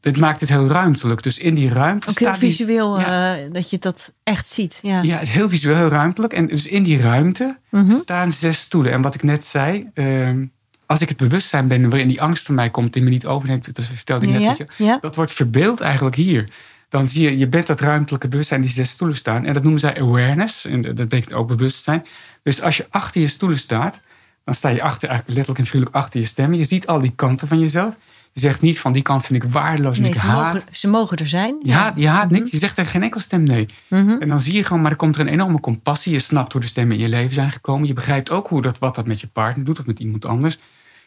het maakt het heel ruimtelijk. Dus in die ruimte Ook heel staat die- visueel Ja. eh, dat je dat echt ziet. Ja. ja, heel visueel, heel ruimtelijk. En dus in die ruimte Mhm. staan zes stoelen. En wat ik net zei, ehm, als ik het bewustzijn ben waarin die angst van mij komt, die me niet overneemt, dat vertelde ik net, Ja, je, ja. dat wordt verbeeld eigenlijk hier. Dan zie je, je bent dat ruimtelijke bewustzijn die zes stoelen staan. En dat noemen zij awareness. En dat betekent ook bewustzijn. Dus als je achter je stoelen staat, dan sta je achter, eigenlijk letterlijk en figuurlijk achter je stemmen. Je ziet al die kanten van jezelf. Je zegt niet van die kant vind ik waardeloos en Nee, ik ze, haat. mogen, ze mogen er zijn. Je haat, je haat niks. Je zegt tegen geen enkel stem nee. Mhm. En dan zie je gewoon, maar er komt er een enorme compassie. Je snapt hoe de stemmen in je leven zijn gekomen. Je begrijpt ook hoe dat, wat dat met je partner doet of met iemand anders.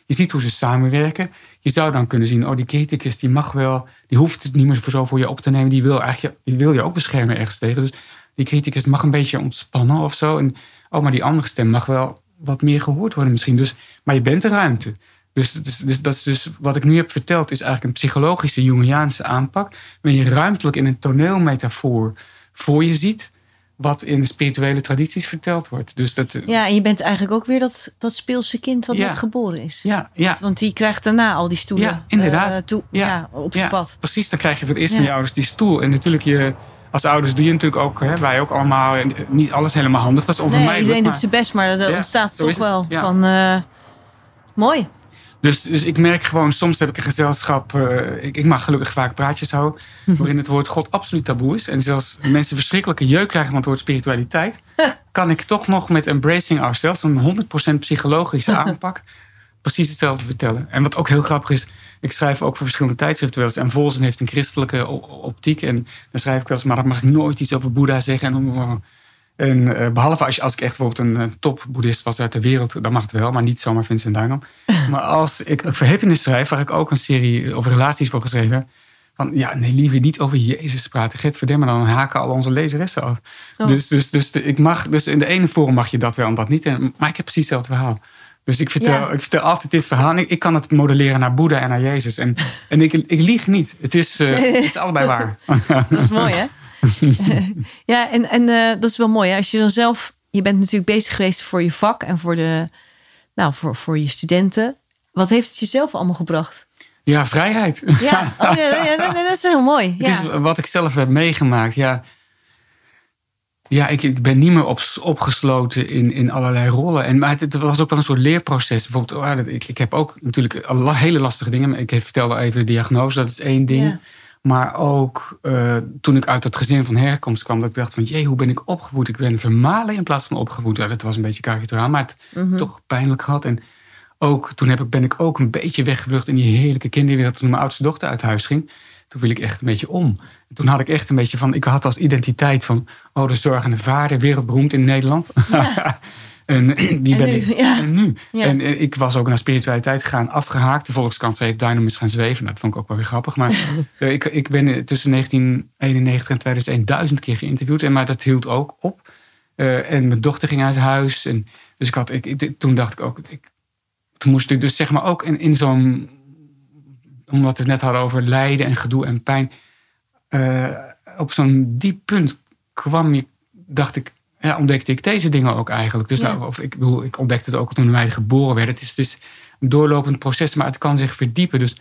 Je ziet hoe ze samenwerken. Je zou dan kunnen zien, oh, die criticus die mag wel, die hoeft het niet meer zo voor je op te nemen. Die wil eigenlijk, die wil je ook beschermen ergens tegen. Dus die criticus mag een beetje ontspannen of zo. En oh, maar die andere stem mag wel wat meer gehoord worden misschien. Dus, maar je bent de ruimte. Dus, dus, dus, dat is dus wat ik nu heb verteld, is eigenlijk een psychologische Jungiaanse aanpak. Waarin je ruimtelijk in een toneelmetafoor voor je ziet. Wat in de spirituele tradities verteld wordt. Dus dat, Ja, en je bent eigenlijk ook weer dat, dat speelse kind wat Ja. net geboren is. ja, ja, Want die krijgt daarna al die stoelen Ja, inderdaad. eh, toe, Ja. ja. op ja, zijn pad. precies. Dan krijg je voor het eerst van je ouders die stoel. En natuurlijk, je, als ouders doe je natuurlijk ook, hè, wij ook allemaal, en niet alles helemaal handig. Dat is Nee, onvermijdelijk. iedereen doet zijn best, maar er ontstaat toch wel van... eh, mooi. Dus, dus ik merk gewoon, soms heb ik een gezelschap. eh, ik, ik mag gelukkig vaak praatjes houden. waarin het woord God absoluut taboe is. En zelfs mensen verschrikkelijke jeuk krijgen van het woord spiritualiteit. kan ik toch nog met Embracing Ourselves, een 100% psychologische aanpak. precies hetzelfde vertellen. En wat ook heel grappig is. Ik schrijf ook voor verschillende tijdschriften wel eens. En Volzen heeft een christelijke optiek. En dan schrijf ik wel eens, maar dan mag ik nooit iets over Boeddha zeggen. En, en eh, behalve als, als ik echt bijvoorbeeld een, eh, top-boeddhist was uit de wereld, dan mag het wel, maar niet zomaar Vincent Duinam. maar als ik voor Happiness schrijf, waar ik ook een serie over relaties voor geschreven heb, van ja, nee, liever niet over Jezus praten. Gert verdemmen, dan haken al onze lezeressen af. Oh. Dus, dus, dus, de- ik mag, dus in de ene vorm mag je dat wel en dat niet. En, maar ik heb precies hetzelfde verhaal. Dus ik vertel, Ja. ik vertel altijd dit verhaal. Ik, ik kan het modelleren naar Boeddha en naar Jezus. En, en ik, ik lieg niet. Het is, eh, het is allebei waar. Dat is mooi, hè? ja, en, en eh, dat is wel mooi. Hè? Als je dan zelf... Je bent natuurlijk bezig geweest voor je vak en voor, de, nou, voor, voor je studenten. Wat heeft het jezelf allemaal gebracht? Ja, vrijheid. Ja, oh, nee, nee, nee, nee, dat is heel mooi. Het Ja. is wat ik zelf heb meegemaakt. Ja. Ja, ik, ik ben niet meer op, opgesloten in, in allerlei rollen. En, maar het, was ook wel een soort leerproces. Bijvoorbeeld, oh, ik, ik heb ook natuurlijk hele lastige dingen. Ik vertelde even de diagnose, dat is één ding. Maar ook uh, toen ik uit dat gezin van herkomst kwam, dat ik dacht van, jee, hoe ben ik opgevoed? Ik ben vermalen in plaats van opgevoed. Ja, dat was een beetje karikaturaal, maar het mm toch pijnlijk gehad. En ook, toen heb ik, ben ik ook een beetje weggevlucht in die heerlijke kinderwereld toen mijn oudste dochter uit huis ging. Toen viel ik echt een beetje om. toen had ik echt een beetje van, ik had als identiteit van, oh, de zorgende vader, wereldberoemd in Nederland. Ja. en die ben nu, ik. Ja. En nu. En eh, ik was ook naar spiritualiteit gegaan, afgehaakt. De Volkskrant zei Dynamo is gaan zweven. Nou, dat vond ik ook wel weer grappig. Maar eh, ik, ik ben tussen 1991 en 2001 duizend keer geïnterviewd. En maar dat hield ook op. Uh, en mijn dochter ging uit huis. En, dus ik had, ik, toen dacht ik ook, ik, toen moest ik dus zeg maar ook in, in zo'n omdat we het net hadden over lijden en gedoe en pijn. Uh, op zo'n diep punt kwam je, dacht ik, ja, ontdekte ik deze dingen ook eigenlijk. Dus nou, of ik, bedoel, ik ontdekte het ook toen wij geboren werden. Het is, het is een doorlopend proces, maar het kan zich verdiepen. Dus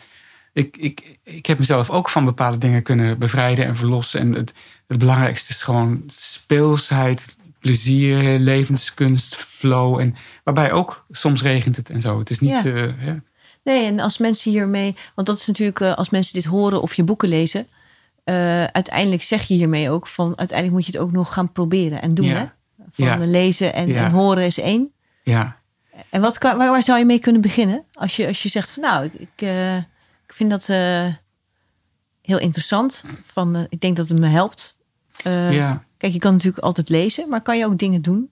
ik, ik, ik heb mezelf ook van bepaalde dingen kunnen bevrijden en verlossen. En het, het belangrijkste is gewoon speelsheid, plezier, levenskunst, flow. En waarbij ook soms regent het en zo. Het is niet. Uh, Nee, en als mensen hiermee, want dat is natuurlijk eh, als mensen dit horen of je boeken lezen, uh, uiteindelijk zeg je hiermee ook van uiteindelijk moet je het ook nog gaan proberen en doen. Hè? Van lezen en, en, horen is één. Ja. En wat kan, waar, waar, zou je mee kunnen beginnen? Als je, als je zegt van nou, ik, ik, uh, ik vind dat heel interessant. Van, ik denk dat het me helpt. ja. Kijk, je kan natuurlijk altijd lezen, maar kan je ook dingen doen?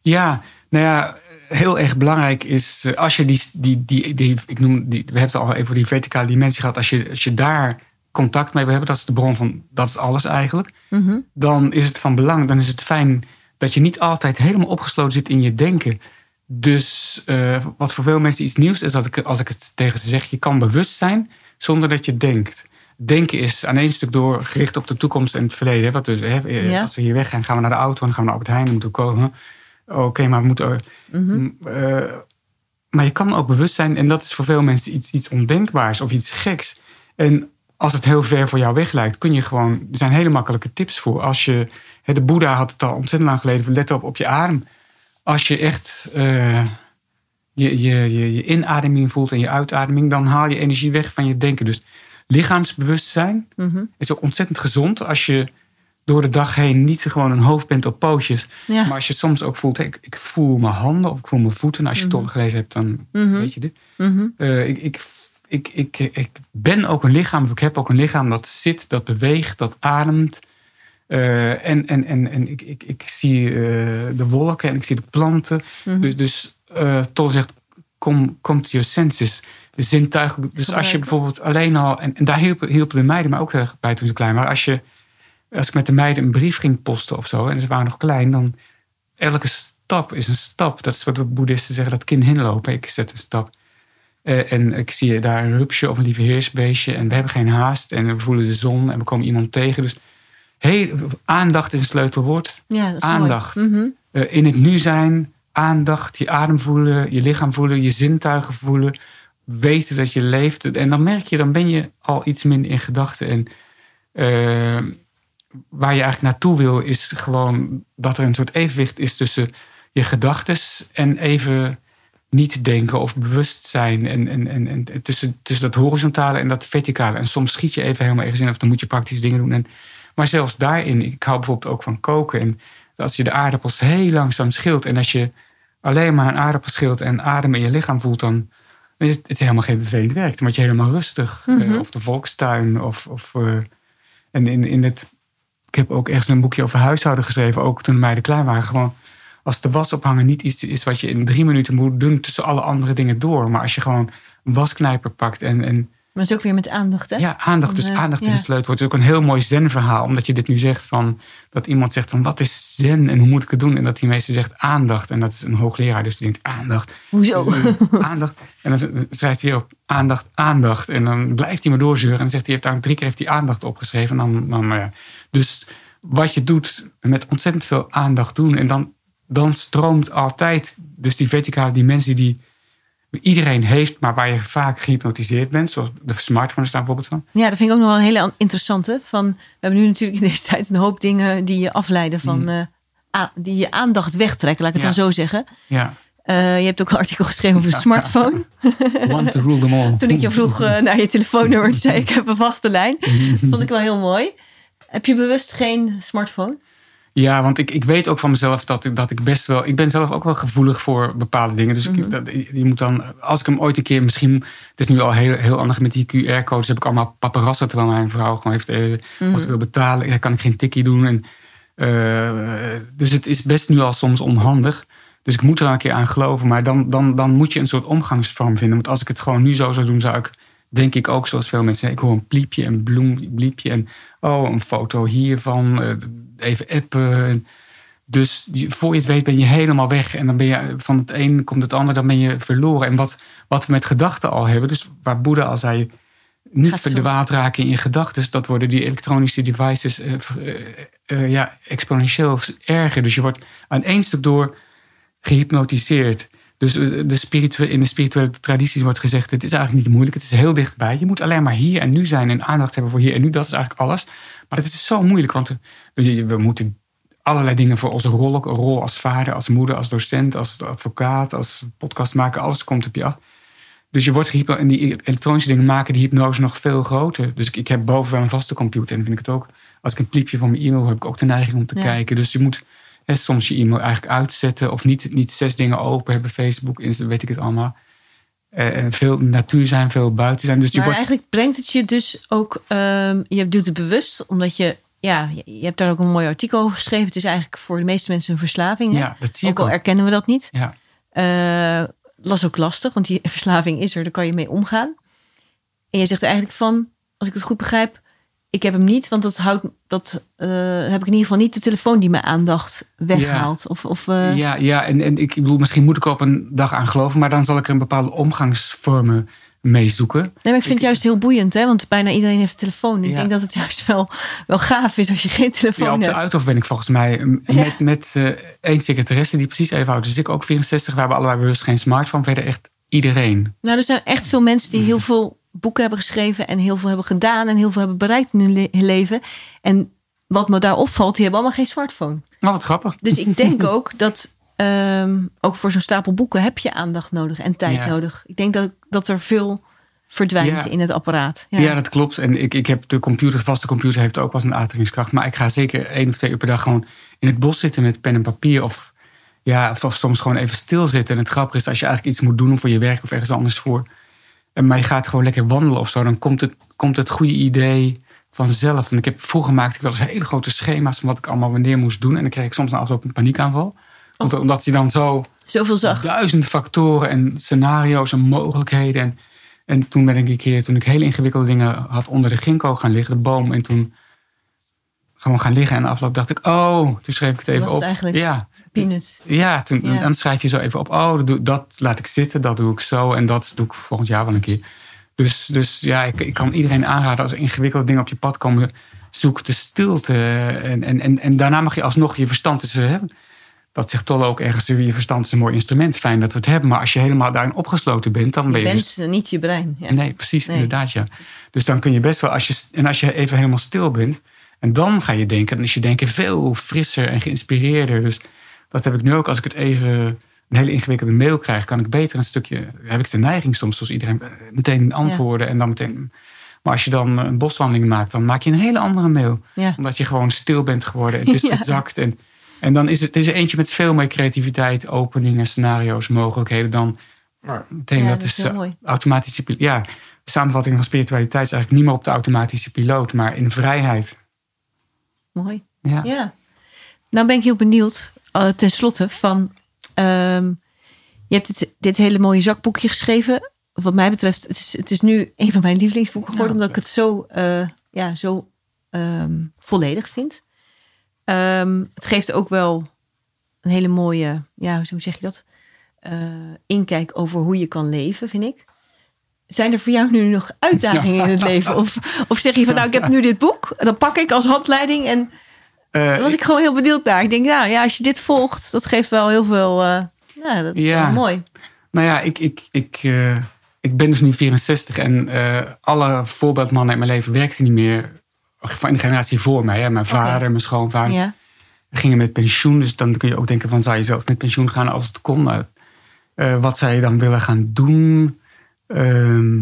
Ja, nou ja, heel erg belangrijk is, eh, als je die, die, die, die ik noem, die, we hebben het al even over die verticale dimensie gehad, als je, als je daar contact mee wil hebben, dat is de bron van, dat is alles eigenlijk, mhm. dan is het van belang, dan is het fijn dat je niet altijd helemaal opgesloten zit in je denken. Dus uh, wat voor veel mensen iets nieuws is, dat ik, als ik het tegen ze zeg, je kan bewust zijn zonder dat je denkt. Denken is aan één stuk door gericht op de toekomst en het verleden. Wat dus, hè, ja. Als we hier weggaan, gaan we naar de auto en gaan we naar Albert Heijn en moeten komen oké, maar we moeten. Mm maar je kan ook bewust zijn, en dat is voor veel mensen iets, iets ondenkbaars of iets geks. En als het heel ver voor jou weg lijkt, kun je gewoon. Er zijn hele makkelijke tips voor. Als je. De Boeddha had het al ontzettend lang geleden. Let op op je adem. Als je echt. Uh, je, je, je, je inademing voelt en je uitademing, dan haal je energie weg van je denken. Dus lichaamsbewustzijn mm is ook ontzettend gezond als je door de dag heen niet gewoon een hoofd bent op pootjes. Maar als je soms ook voelt, ik, ik, voel mijn handen of ik voel mijn voeten. Als je het mm gelezen hebt, dan mhm. weet je dit. Mhm. Eh, ik, ik, ik, ik, ik ben ook een lichaam, of ik heb ook een lichaam dat zit, dat beweegt, dat ademt. Uh, en en, en, en ik, ik, ik zie uh, de wolken en ik zie de planten. Mhm. Dus, dus uh, Tol zegt, kom, kom to your senses. De zintuigen. Dus als je bijvoorbeeld alleen al... En, en daar hielpen, hielpen de meiden mij ook heel erg bij toen ze klein waren. Als je als ik met de meiden een brief ging posten of zo, en ze waren nog klein, dan elke stap is een stap. Dat is wat de boeddhisten zeggen, dat kind hinlopen. Ik zet een stap. Uh, en ik zie daar een rupsje of een lieve heersbeestje. En we hebben geen haast. En we voelen de zon en we komen iemand tegen. Dus heel, aandacht is een sleutelwoord. Ja, dat is aandacht. Mm in het nu zijn, aandacht, je adem voelen, je lichaam voelen, je zintuigen voelen. Weten dat je leeft. En dan merk je, dan ben je al iets minder in gedachten. En uh, waar je eigenlijk naartoe wil, is gewoon dat er een soort evenwicht is tussen je gedachten en even niet denken of bewust zijn. En, en, en, en tussen, tussen dat horizontale en dat verticale. En soms schiet je even helemaal ergens in of dan moet je praktische dingen doen. En, maar zelfs daarin, ik hou bijvoorbeeld ook van koken. En als je de aardappels heel langzaam schilt en als je alleen maar een aardappel schilt en adem in je lichaam voelt, dan is het, het is helemaal geen vervelend werk. Dan word je helemaal rustig. Mm of de volkstuin. Of, of, uh, en in, in het ik heb ook ergens een boekje over huishouden geschreven, ook toen de meiden klein waren. Gewoon als de was ophangen niet iets is wat je in drie minuten moet doen tussen alle andere dingen door. Maar als je gewoon een wasknijper pakt en, en maar het is ook weer met aandacht, hè? Ja, aandacht. Dus aandacht is het sleutelwoord. Het is ook een heel mooi zen-verhaal. Omdat je dit nu zegt van... Dat iemand zegt van, wat is zen en hoe moet ik het doen? En dat die meester zegt aandacht. En dat is een hoogleraar, dus die denkt aandacht. Hoezo? Dus, aandacht. En dan schrijft hij op aandacht, aandacht. En dan blijft hij maar doorzeuren. En dan zegt hij, heeft eigenlijk drie keer heeft hij aandacht opgeschreven. En dan, dan nou ja. Dus wat je doet, met ontzettend veel aandacht doen. En dan, dan stroomt altijd... Dus die verticale dimensie, die iedereen heeft, maar waar je vaak gehypnotiseerd bent. Zoals de smartphone is daar bijvoorbeeld van. Ja, dat vind ik ook nog wel een hele interessante. Van, we hebben nu natuurlijk in deze tijd een hoop dingen die je afleiden van... Mm. eh, die je aandacht wegtrekken, laat ik het Ja. dan zo zeggen. Ja, Eh, je hebt ook een artikel geschreven over de smartphone. want to rule them all. Toen ik je vroeg eh, naar je telefoonnummer, zei ik, ik heb een vaste lijn. Vond ik wel heel mooi. Heb je bewust geen smartphone? Ja, want ik, ik weet ook van mezelf dat ik, dat ik best wel. Ik ben zelf ook wel gevoelig voor bepaalde dingen. Dus ik, dat, je moet dan. Als ik hem ooit een keer misschien. Het is nu al heel, heel anders met die QR-codes. Heb ik allemaal paparazzen. Terwijl mijn vrouw gewoon heeft. Eh, Als ik wil betalen, ja, kan ik geen tikkie doen. En, eh, dus het is best nu al soms onhandig. Dus ik moet er een keer aan geloven. Maar dan, dan, dan moet je een soort omgangsvorm vinden. Want als ik het gewoon nu zo zou doen, zou ik. Denk ik ook, zoals veel mensen. Ik hoor een pliepje, een bloem, bliepje. En oh, een foto hiervan. eh, even appen. En Dus voor je het weet ben je helemaal weg. En dan ben je van het een komt het ander, dan ben je verloren. En wat, wat we met gedachten al hebben. Dus waar Boeddha al zei. Niet verdwaald raken in je gedachten. Dat worden die elektronische devices eh, eh, eh, ja, exponentieel erger. Dus je wordt aan één stuk door gehypnotiseerd. Dus eh, de spiritu- in de spirituele tradities wordt gezegd: het is eigenlijk niet moeilijk, het is heel dichtbij. Je moet alleen maar hier en nu zijn en aandacht hebben voor hier en nu. Dat is eigenlijk alles. Maar het is zo moeilijk, want we, we moeten allerlei dingen voor onze rol, rol als vader, als moeder, als docent, als advocaat, als podcastmaker, alles komt op je af. Dus je wordt gehypno en die elektronische dingen maken die hypnose nog veel groter. Dus ik, ik heb boven wel een vaste computer en vind ik het ook. Als ik een pliepje van mijn e-mail heb, heb ik ook de neiging om te Ja. kijken. Dus je moet hè, soms je e-mail eigenlijk uitzetten of niet, niet zes dingen open hebben, Facebook, Insta, weet ik het allemaal. Eh, veel natuur zijn, veel buiten zijn. Dus je Maar wordt, eigenlijk brengt het je dus ook... ehm, je doet het bewust, omdat je... Ja, je je hebt daar ook een mooi artikel over geschreven. Het is eigenlijk voor de meeste mensen een verslaving. hè? ja, dat zie ook ik al ook. erkennen we dat niet. Ja. Eh, dat is ook lastig, want die verslaving is er. Daar kan je mee omgaan. En je zegt eigenlijk van, als ik het goed begrijp... Ik heb hem niet, want dat houdt... Dat eh, heb ik in ieder geval niet de telefoon die mijn aandacht weghaalt. Of, of, eh, Ja, ja en, en ik bedoel, misschien moet ik er op een dag aan geloven, maar dan zal ik er een bepaalde omgangsvormen mee zoeken. Nee, maar ik vind het juist heel boeiend, hè? want bijna iedereen heeft een telefoon. Ik Ja. denk dat het juist wel, wel gaaf is als je geen telefoon Ja, op de hebt. uithof ben ik volgens mij m- met, met eh één secretaresse die precies even oud is. Dus ik ook 64. We hebben allebei bewust geen smartphone. Verder echt iedereen. Nou, er zijn echt veel mensen die heel veel boeken hebben geschreven en heel veel hebben gedaan en heel veel hebben bereikt in hun le- hun leven. En wat me daar opvalt, die hebben allemaal geen smartphone. Nou, wat grappig. Dus ik denk ook dat ehm, ook voor zo'n stapel boeken heb je aandacht nodig en tijd Ja. nodig. Ik denk dat, dat er veel verdwijnt Ja. in het apparaat. Ja, dat klopt. En ik, ik heb de computer, vaste computer heeft ook wel eens een aantrekkingskracht. Maar ik ga zeker één of twee uur per dag gewoon in het bos zitten met pen en papier. Of, ja, of, of soms gewoon even stilzitten. En het grappige is, als je eigenlijk iets moet doen voor je werk of ergens anders voor. En Maar je gaat gewoon lekker wandelen of zo. Dan komt het, komt het goede idee vanzelf. En ik heb, vroeger maakte ik wel eens hele grote schema's van wat ik allemaal wanneer moest doen. En dan kreeg ik soms na afloop een paniekaanval. Want, omdat je dan zo Zoveel zag. duizend factoren en scenario's en mogelijkheden. En, en toen ben ik een keer, toen ik hele ingewikkelde dingen had, onder de ginkgo gaan liggen, de boom. En toen gewoon gaan liggen. En na afloop dacht ik, oh, toen schreef ik het even het op. eigenlijk? Ja, Peanuts. ja, toen, Ja. dan schrijf je zo even op, oh, dat, laat ik zitten, dat doe ik zo. En dat doe ik volgend jaar wel een keer. Dus, dus ja, ik, ik kan iedereen aanraden als er ingewikkelde dingen op je pad komen, zoek de stilte. En, en, en, en daarna mag je alsnog je verstand hè, dat zegt Tolle ook ergens, je verstand is een mooi instrument. Fijn dat we het hebben. Maar als je helemaal daarin opgesloten bent, dan ben Je je... dus- niet je brein. Ja. Nee, precies, Nee. inderdaad, ja. Dus dan kun je best wel, als je, en als je even helemaal stil bent, en dan ga je denken, dan is je denken veel frisser en geïnspireerder. Dus dat heb ik nu ook, als ik het even een hele ingewikkelde mail krijg, kan ik beter een stukje, heb ik de neiging soms, zoals iedereen, eh, meteen antwoorden en dan meteen. Maar als je dan een boswandeling maakt, dan maak je een hele andere mail. Ja. Omdat je gewoon stil bent geworden. Het is Ja. gezakt. En, en dan is het, is eentje met veel meer creativiteit, openingen, scenario's, mogelijkheden dan meteen Ja, dat, dat is eh, mooi. automatische Ja, de samenvatting van spiritualiteit is eigenlijk niet meer op de automatische piloot, maar in vrijheid. Mooi. Ja. Ja. Nou ben ik heel benieuwd, uh, ten slotte, van... ehm, je hebt dit, dit hele mooie zakboekje geschreven. Wat mij betreft, het is, het is nu een van mijn lievelingsboeken geworden... Ja, omdat ik het zo, eh, ja, zo ehm, volledig vind. Ehm, het geeft ook wel een hele mooie, ja, hoe zeg je dat? Eh, inkijk over hoe je kan leven, vind ik. Zijn er voor jou nu nog uitdagingen in het leven? Of, of zeg je van, nou, ik heb nu dit boek. Dan pak ik als handleiding en daar was ik gewoon heel benieuwd naar. Ik denk, nou ja, als je dit volgt, dat geeft wel heel veel. eh nou, dat is Ja. wel mooi. Nou ja, ik, ik, ik, eh, ik ben dus nu 64 en eh, alle voorbeeldmannen in mijn leven werkten niet meer. Van de generatie voor mij. Hè. Mijn vader, mijn schoonvader Ja. gingen met pensioen. Dus dan kun je ook denken van zou je zelf met pensioen gaan als het kon. Eh, wat zou je dan willen gaan doen? Ehm,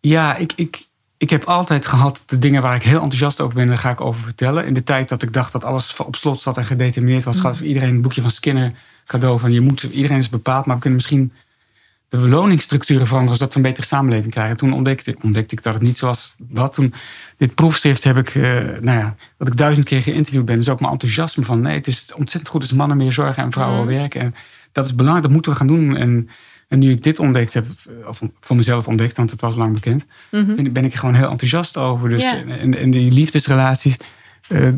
ja, ik, ik, ik heb altijd gehad de dingen waar ik heel enthousiast over ben. Daar ga ik over vertellen. In de tijd dat ik dacht dat alles op slot zat en gedetermineerd was. gaf iedereen een boekje van Skinner cadeau. Van je moet, iedereen is bepaald. Maar we kunnen misschien de beloningsstructuren veranderen. Zodat we een betere samenleving krijgen. Toen ontdekte, ontdekte ik dat het niet zoals dat. Toen, dit proefschrift heb ik, eh, nou ja, dat ik duizend keer geïnterviewd ben. Dus ook mijn enthousiasme van nee, het is ontzettend goed als mannen meer zorgen en vrouwen werken. En dat is belangrijk, dat moeten we gaan doen. En, en nu ik dit ontdekt heb, of voor mezelf ontdekt, want het was lang bekend, ik- ben ik er gewoon heel enthousiast over. Dus, Ja. en, en die liefdesrelaties. eh,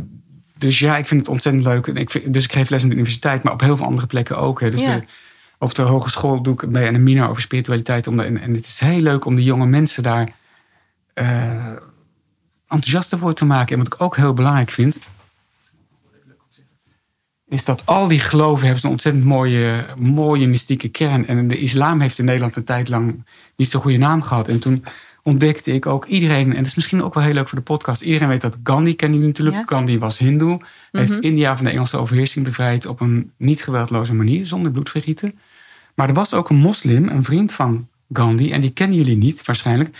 dus ja, ik vind het ontzettend leuk. En ik vind, dus ik geef les aan de universiteit, maar op heel veel andere plekken ook. Hè. Dus Ja. de- op de hogeschool doe ik bij een minor over spiritualiteit. Om de, en, en het is heel leuk om de jonge mensen daar eh enthousiast voor te maken. En wat ik ook heel belangrijk vind, is dat al die geloven hebben een ontzettend mooie, mooie mystieke kern. En de islam heeft in Nederland een tijd lang niet zo'n goede naam gehad. En toen ontdekte ik ook iedereen, en dat is misschien ook wel heel leuk voor de podcast. Iedereen weet dat Gandhi, kennen jullie natuurlijk. Ja. Gandhi was hindoe. Heeft India van de Engelse overheersing bevrijd op een niet geweldloze manier, zonder bloedvergieten. Maar er was ook een moslim, een vriend van Gandhi, en die kennen jullie niet waarschijnlijk.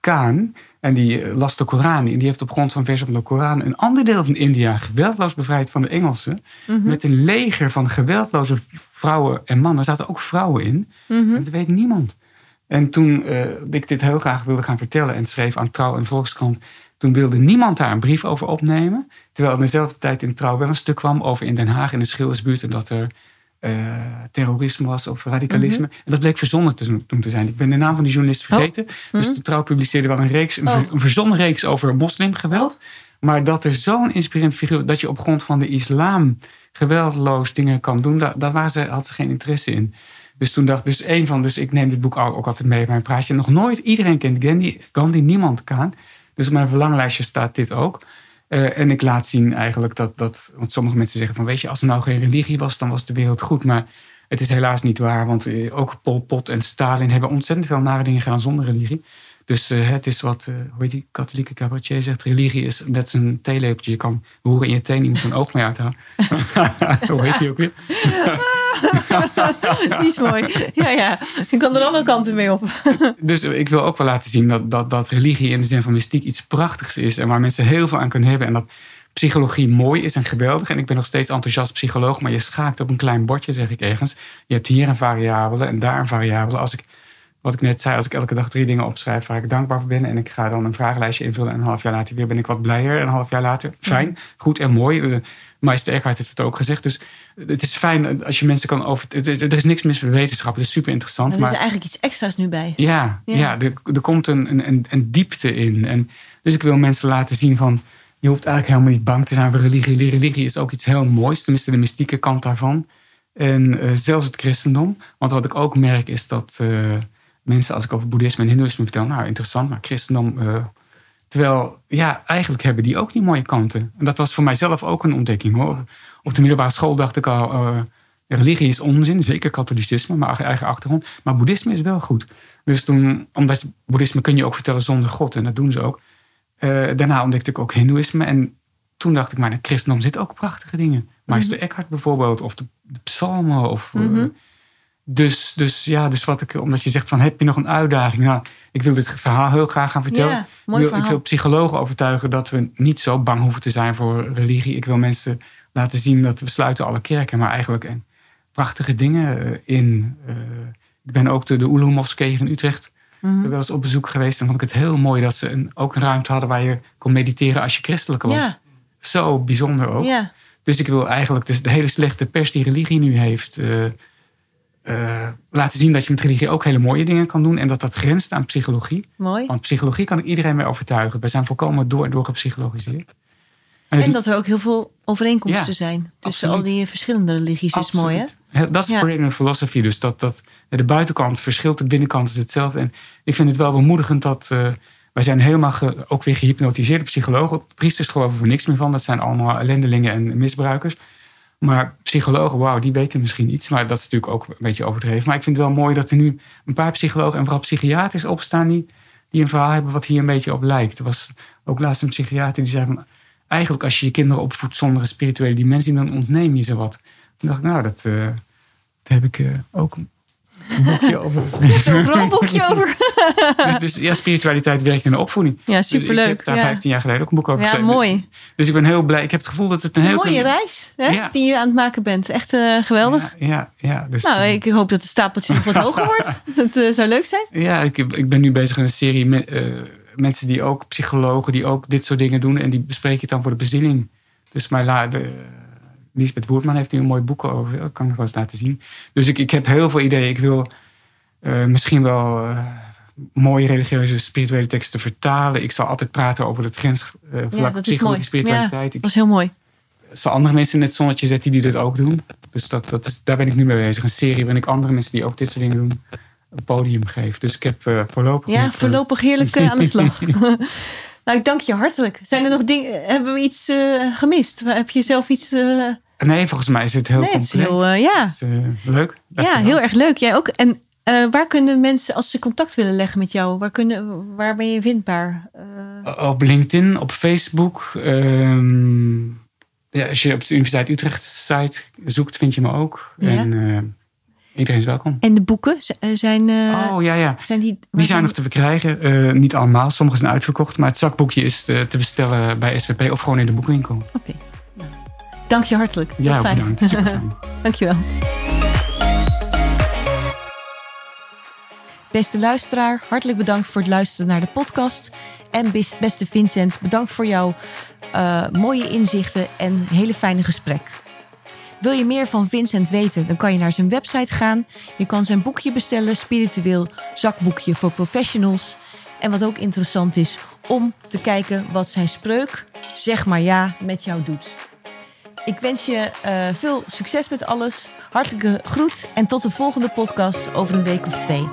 Kaan, en die eh, las de Koran. En die heeft op grond van versen van de Koran een ander deel van India geweldloos bevrijd van de Engelsen. Met een leger van geweldloze vrouwen en mannen. Er zaten ook vrouwen in. Dat weet niemand. En toen eh, ik dit heel graag wilde gaan vertellen en schreef aan Trouw en Volkskrant. Toen wilde niemand daar een brief over opnemen. Terwijl in dezelfde tijd in Trouw wel een stuk kwam over in Den Haag in de Schildersbuurt. En dat er eh, terrorisme was of radicalisme. En dat bleek verzonnen te, te zijn. Ik ben de naam van die journalist vergeten. Dus de Trouw publiceerde wel een, reeks, een, Oh. ver- een verzonnen reeks over moslimgeweld. Maar dat er zo'n inspirerend figuur... dat je op grond van de islam geweldloos dingen kan doen... daar, daar waren ze, had ze geen interesse in. Dus toen dacht dus een van... dus ik neem dit boek ook ook altijd mee bij mijn praatje. Nog nooit iedereen kent Gandhi, Gandhi niemand kan. Dus op mijn verlanglijstje staat dit ook. Eh, en ik laat zien eigenlijk dat, dat... want sommige mensen zeggen van... weet je, als er nou geen religie was... dan was de wereld goed, maar... Het is helaas niet waar, want eh, ook Pol Pot en Stalin hebben ontzettend veel nare dingen gedaan zonder religie. Dus eh, het is wat, eh, hoe heet die katholieke cabaretier zegt, religie is net een theelepeltje. Je kan roeren in je teen, je moet een oog mee uithalen. hoe heet die ook weer? Die is mooi. Ja, ja. Ik kan er alle kanten mee op. Dus ik wil ook wel laten zien dat, dat, dat religie in de zin van mystiek iets prachtigs is. En waar mensen heel veel aan kunnen hebben. En dat psychologie mooi is en geweldig. En ik ben nog steeds enthousiast psycholoog. Maar je schaakt op een klein bordje, zeg ik ergens. Je hebt hier een variabele en daar een variabele. Als ik, wat ik net zei, als ik elke dag drie dingen opschrijf waar ik dankbaar voor ben. En ik ga dan een vragenlijstje invullen. En een half jaar later weer ben ik wat blijer. En een half jaar later, fijn, goed en mooi. Uh, Meister Eckhart heeft het ook gezegd. Dus het is fijn als je mensen kan over... het- Er is niks mis met wetenschap. Het is super interessant. Er maar is eigenlijk iets extra's nu bij. ja, Ja. ja. er, er komt een, een- een, een diepte in. En dus ik wil mensen laten zien van... je hoeft eigenlijk helemaal niet bang te zijn voor religie. Religie is ook iets heel moois. Tenminste, de mystieke kant daarvan. En eh, zelfs het christendom. Want wat ik ook merk is dat eh, mensen... als ik over boeddhisme en hindoeïsme vertel... nou, interessant, maar christendom... eh, terwijl, ja, eigenlijk hebben die ook die mooie kanten. En dat was voor mijzelf ook een ontdekking, hoor. Op de middelbare school dacht ik al... eh, religie is onzin, zeker katholicisme, maar eigen achtergrond. Maar boeddhisme is wel goed. Dus toen, omdat boeddhisme kun je ook vertellen zonder God, en dat doen ze ook. Eh, daarna ontdekte ik ook hindoeïsme. En toen dacht ik, maar in het christendom zitten ook prachtige dingen. Meister Eckhart bijvoorbeeld, of de, de psalmen. Of, eh, dus, dus ja, dus wat ik, omdat je zegt van, heb je nog een uitdaging? Nou, ik wil dit verhaal heel graag gaan vertellen. Ja, mooi ik, wil, verhaal. ik wil psychologen overtuigen dat we niet zo bang hoeven te zijn voor religie. Ik wil mensen laten zien dat we sluiten alle kerken, maar eigenlijk een prachtige dingen eh, in. eh, ik ben ook de, de Oeloe moskee in Utrecht Mhm. wel eens op bezoek geweest. En vond ik het heel mooi dat ze een, ook een ruimte hadden waar je kon mediteren als je christelijk was. Ja. Zo bijzonder ook. Ja. Dus ik wil eigenlijk dus de hele slechte pers die religie nu heeft. eh, eh, laten zien dat je met religie ook hele mooie dingen kan doen. En dat dat grenst aan psychologie. Mooi. Want psychologie kan ik iedereen mee overtuigen. We zijn volkomen door en door gepsychologiseerd. En En dat er ook heel veel overeenkomsten Ja, zijn tussen absoluut. al die verschillende religies. is mooi, hè? Dat is Ja. Perennial philosophy. Dus dat, dat de buitenkant verschilt, de binnenkant is hetzelfde. En ik vind het wel bemoedigend dat eh, wij zijn helemaal ge- ook weer gehypnotiseerde psychologen. Priesters geloven er niks meer van. Dat zijn allemaal ellendelingen en misbruikers. Maar psychologen, wauw, die weten misschien iets. Maar dat is natuurlijk ook een beetje overdreven. Maar ik vind het wel mooi dat er nu een paar psychologen en vooral psychiaters opstaan... die, die een verhaal hebben wat hier een beetje op lijkt. Er was ook laatst een psychiater die zei van... eigenlijk als je je kinderen opvoedt zonder een spirituele dimensie... dan ontneem je ze wat. Toen dacht ik, nou, dat, uh, daar heb ik uh, ook een boekje over. Overal een boekje over. dus, dus, ja, spiritualiteit werkt in de opvoeding. Ja, superleuk. Dus ik heb daar ja. 15 jaar geleden ook een boek over ja, geschreven. mooi. Dus ik ben heel blij. Ik heb het gevoel dat het een, een heel... mooie reis hè, ja. die je aan het maken bent. Echt uh, geweldig. Ja, ja, ja dus, nou, ik hoop dat het stapeltje nog wat hoger wordt. Dat uh, zou leuk zijn. Ja, ik, ik ben nu bezig met een serie met, uh, mensen die ook, psychologen, die ook dit soort dingen doen. En die bespreken het dan voor de bezinning. Dus mijn la, de, Lisbeth Woertman heeft hier een mooi boek over. Dat kan ik wel eens laten zien. Dus ik, ik heb heel veel ideeën. Ik wil uh, misschien wel uh, mooie religieuze spirituele teksten vertalen. Ik zal altijd praten over het grensvlak uh, ja, psychologische spiritualiteit. Ja, dat is heel mooi. Ik zal andere mensen in het zonnetje zetten die dit ook doen. Dus dat, dat is, daar ben ik nu mee bezig. Een serie waarin ik andere mensen die ook dit soort dingen doen een podium geef. Dus ik heb voorlopig... Ja, voorlopig heerlijk aan de slag. nou, ik dank je hartelijk. Zijn er nog dingen... Hebben we iets gemist? Heb je zelf iets... Nee, volgens mij is het heel nee, compleet. Het is heel, ja. Is, leuk. Ja, heel erg leuk. Jij ook. En uh, waar kunnen mensen, als ze contact willen leggen met jou, waar, kunnen, waar ben je vindbaar? Op LinkedIn, op Facebook. Um, ja, als je op de Universiteit Utrecht site zoekt, vind je me ook. Ja. En iedereen is welkom. En de boeken zijn. oh ja, ja. Zijn die, die zijn nog te verkrijgen. niet allemaal, sommige zijn uitverkocht. Maar het zakboekje is te, te bestellen bij SVP of gewoon in de boekwinkel. Oké. Okay. Dank je hartelijk. Ja, bedankt. Super fijn. dank je wel. Beste luisteraar, hartelijk bedankt voor het luisteren naar de podcast. En beste Vincent, bedankt voor jouw uh, mooie inzichten en hele fijne gesprek. Wil je meer van Vincent weten, dan kan je naar zijn website gaan. Je kan zijn boekje bestellen, Spiritueel Zakboekje voor Professionals. En wat ook interessant is, om te kijken wat zijn spreuk, zeg maar ja, met jou doet. Ik wens je uh, veel succes met alles. Hartelijke groet en tot de volgende podcast over een week of twee.